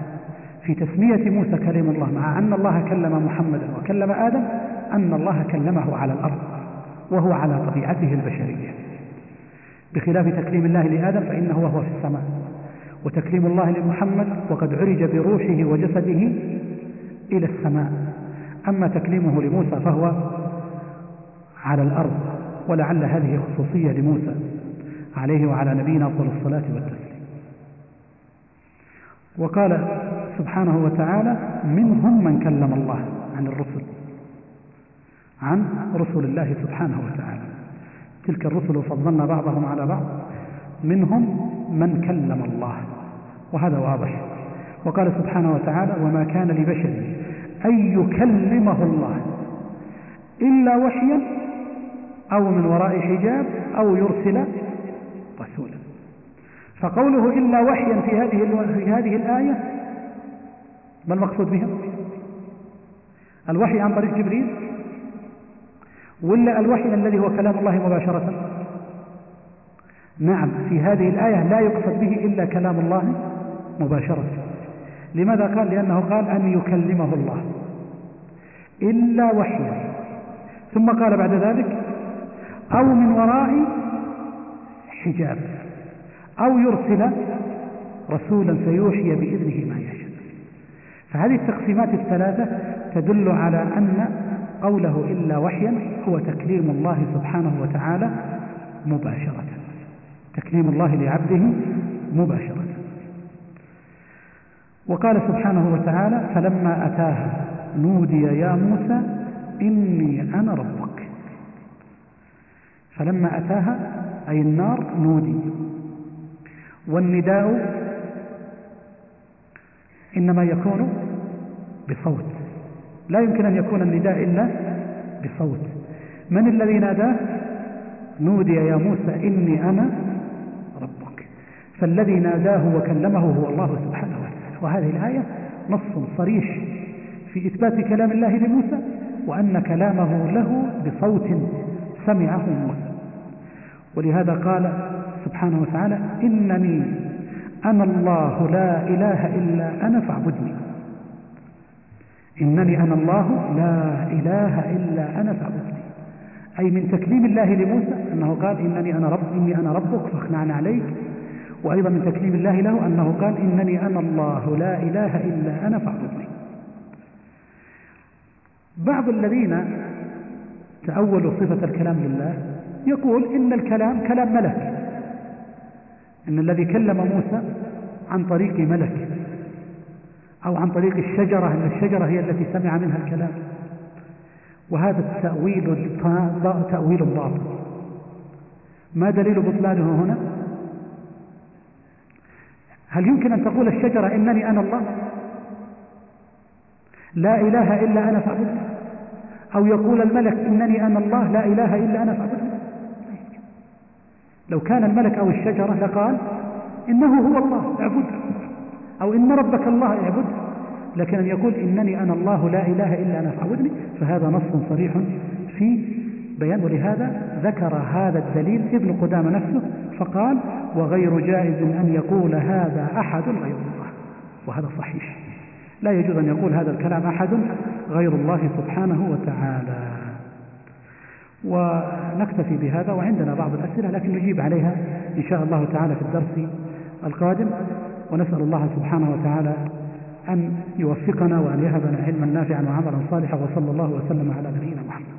في تسمية موسى كليم الله مع أن الله كلم محمدا وكلم آدم أن الله كلمه على الأرض وهو على طبيعته البشرية. بخلاف تكليم الله لآدم فإنه وهو في السماء. وتكليم الله لمحمد وقد عرج بروحه وجسده إلى السماء. أما تكليمه لموسى فهو على الأرض ولعل هذه خصوصية لموسى عليه وعلى نبينا أفضل الصلاة والتسليم. وقال سبحانه وتعالى منهم من كلم الله عن الرسل عن رسل الله سبحانه وتعالى. تلك الرسل فضلنا بعضهم على بعض. منهم من كلم الله. وهذا واضح. وقال سبحانه وتعالى وما كان لبشر أن يكلمه الله إلا وحيا أو من وراء حجاب أو يرسل رسولا. فقوله إلا وحيا في هذه في هذه الآية ما المقصود بها؟ الوحي عن طريق جبريل؟ ولا الوحي الذي هو كلام الله مباشرة؟ نعم في هذه الآية لا يقصد به إلا كلام الله مباشرة. لماذا قال؟ لأنه قال أن يكلمه الله إلا وحيا. ثم قال بعد ذلك أو من وراء حجاب أو يرسل رسولا فيوحي بإذنه ما يشاء. فهذه التقسيمات الثلاثة تدل على أن قوله إلا وحيا هو تكليم الله سبحانه وتعالى مباشرة. تكليم الله لعبده مباشرة. وقال سبحانه وتعالى فلما أتاها نودي يا موسى إني أنا ربك. فلما أتاها أي النار نودي. والنداء إنما يكون بصوت. لا يمكن أن يكون النداء إلا بصوت. من الذي ناداه؟ نودي يا موسى إني أنا فالذي ناداه وكلمه هو الله سبحانه وتعالى. وهذه الآية نص صريح في إثبات كلام الله لموسى وأن كلامه له بصوت سمعه. موسى ولهذا قال سبحانه وتعالى إنني أنا الله لا إله إلا أنا فاعبدني. إنني أنا الله لا إله إلا أنا فاعبدني. أي من تكليم الله لموسى أنه قال إنني أنا رب إني أنا ربك فاخنعنا عليك. وأيضا من تكليم الله له أنه قال إنني أنا الله لا إله إلا أنا فاعبدني. بعض الذين تأولوا صفة الكلام لله يقول إن الكلام كلام ملك. إن الذي كلم موسى عن طريق ملك أو عن طريق الشجرة أن الشجرة هي التي سمع منها الكلام. وهذا التأويل تأويل باطل ما دليل بطلانه هنا؟ هل يمكن أن تقول الشجرة إنني أنا الله؟ لا إله إلا أنا فاعبدني أو يقول الملك إنني أنا الله لا إله إلا أنا فاعبدني لو كان الملك أو الشجرة لقال إنه هو الله اعبده أو إن ربك الله اعبده لكن أن يقول إنني أنا الله لا إله إلا أنا فاعبدني فهذا نص صريح في بيان. ولهذا ذكر هذا الدليل ابن قدامة نفسه فقال وغير جائز أن يقول هذا أحد غير الله وهذا صحيح. لا يجوز أن يقول هذا الكلام أحد غير الله سبحانه وتعالى. ونكتفي بهذا وعندنا بعض الأسئلة لكن نجيب عليها إن شاء الله تعالى في الدرس القادم. ونسأل الله سبحانه وتعالى أن يوفقنا وأن يهبنا علما نافعا وعملا صالحا وصلى الله وسلم على نبينا محمد.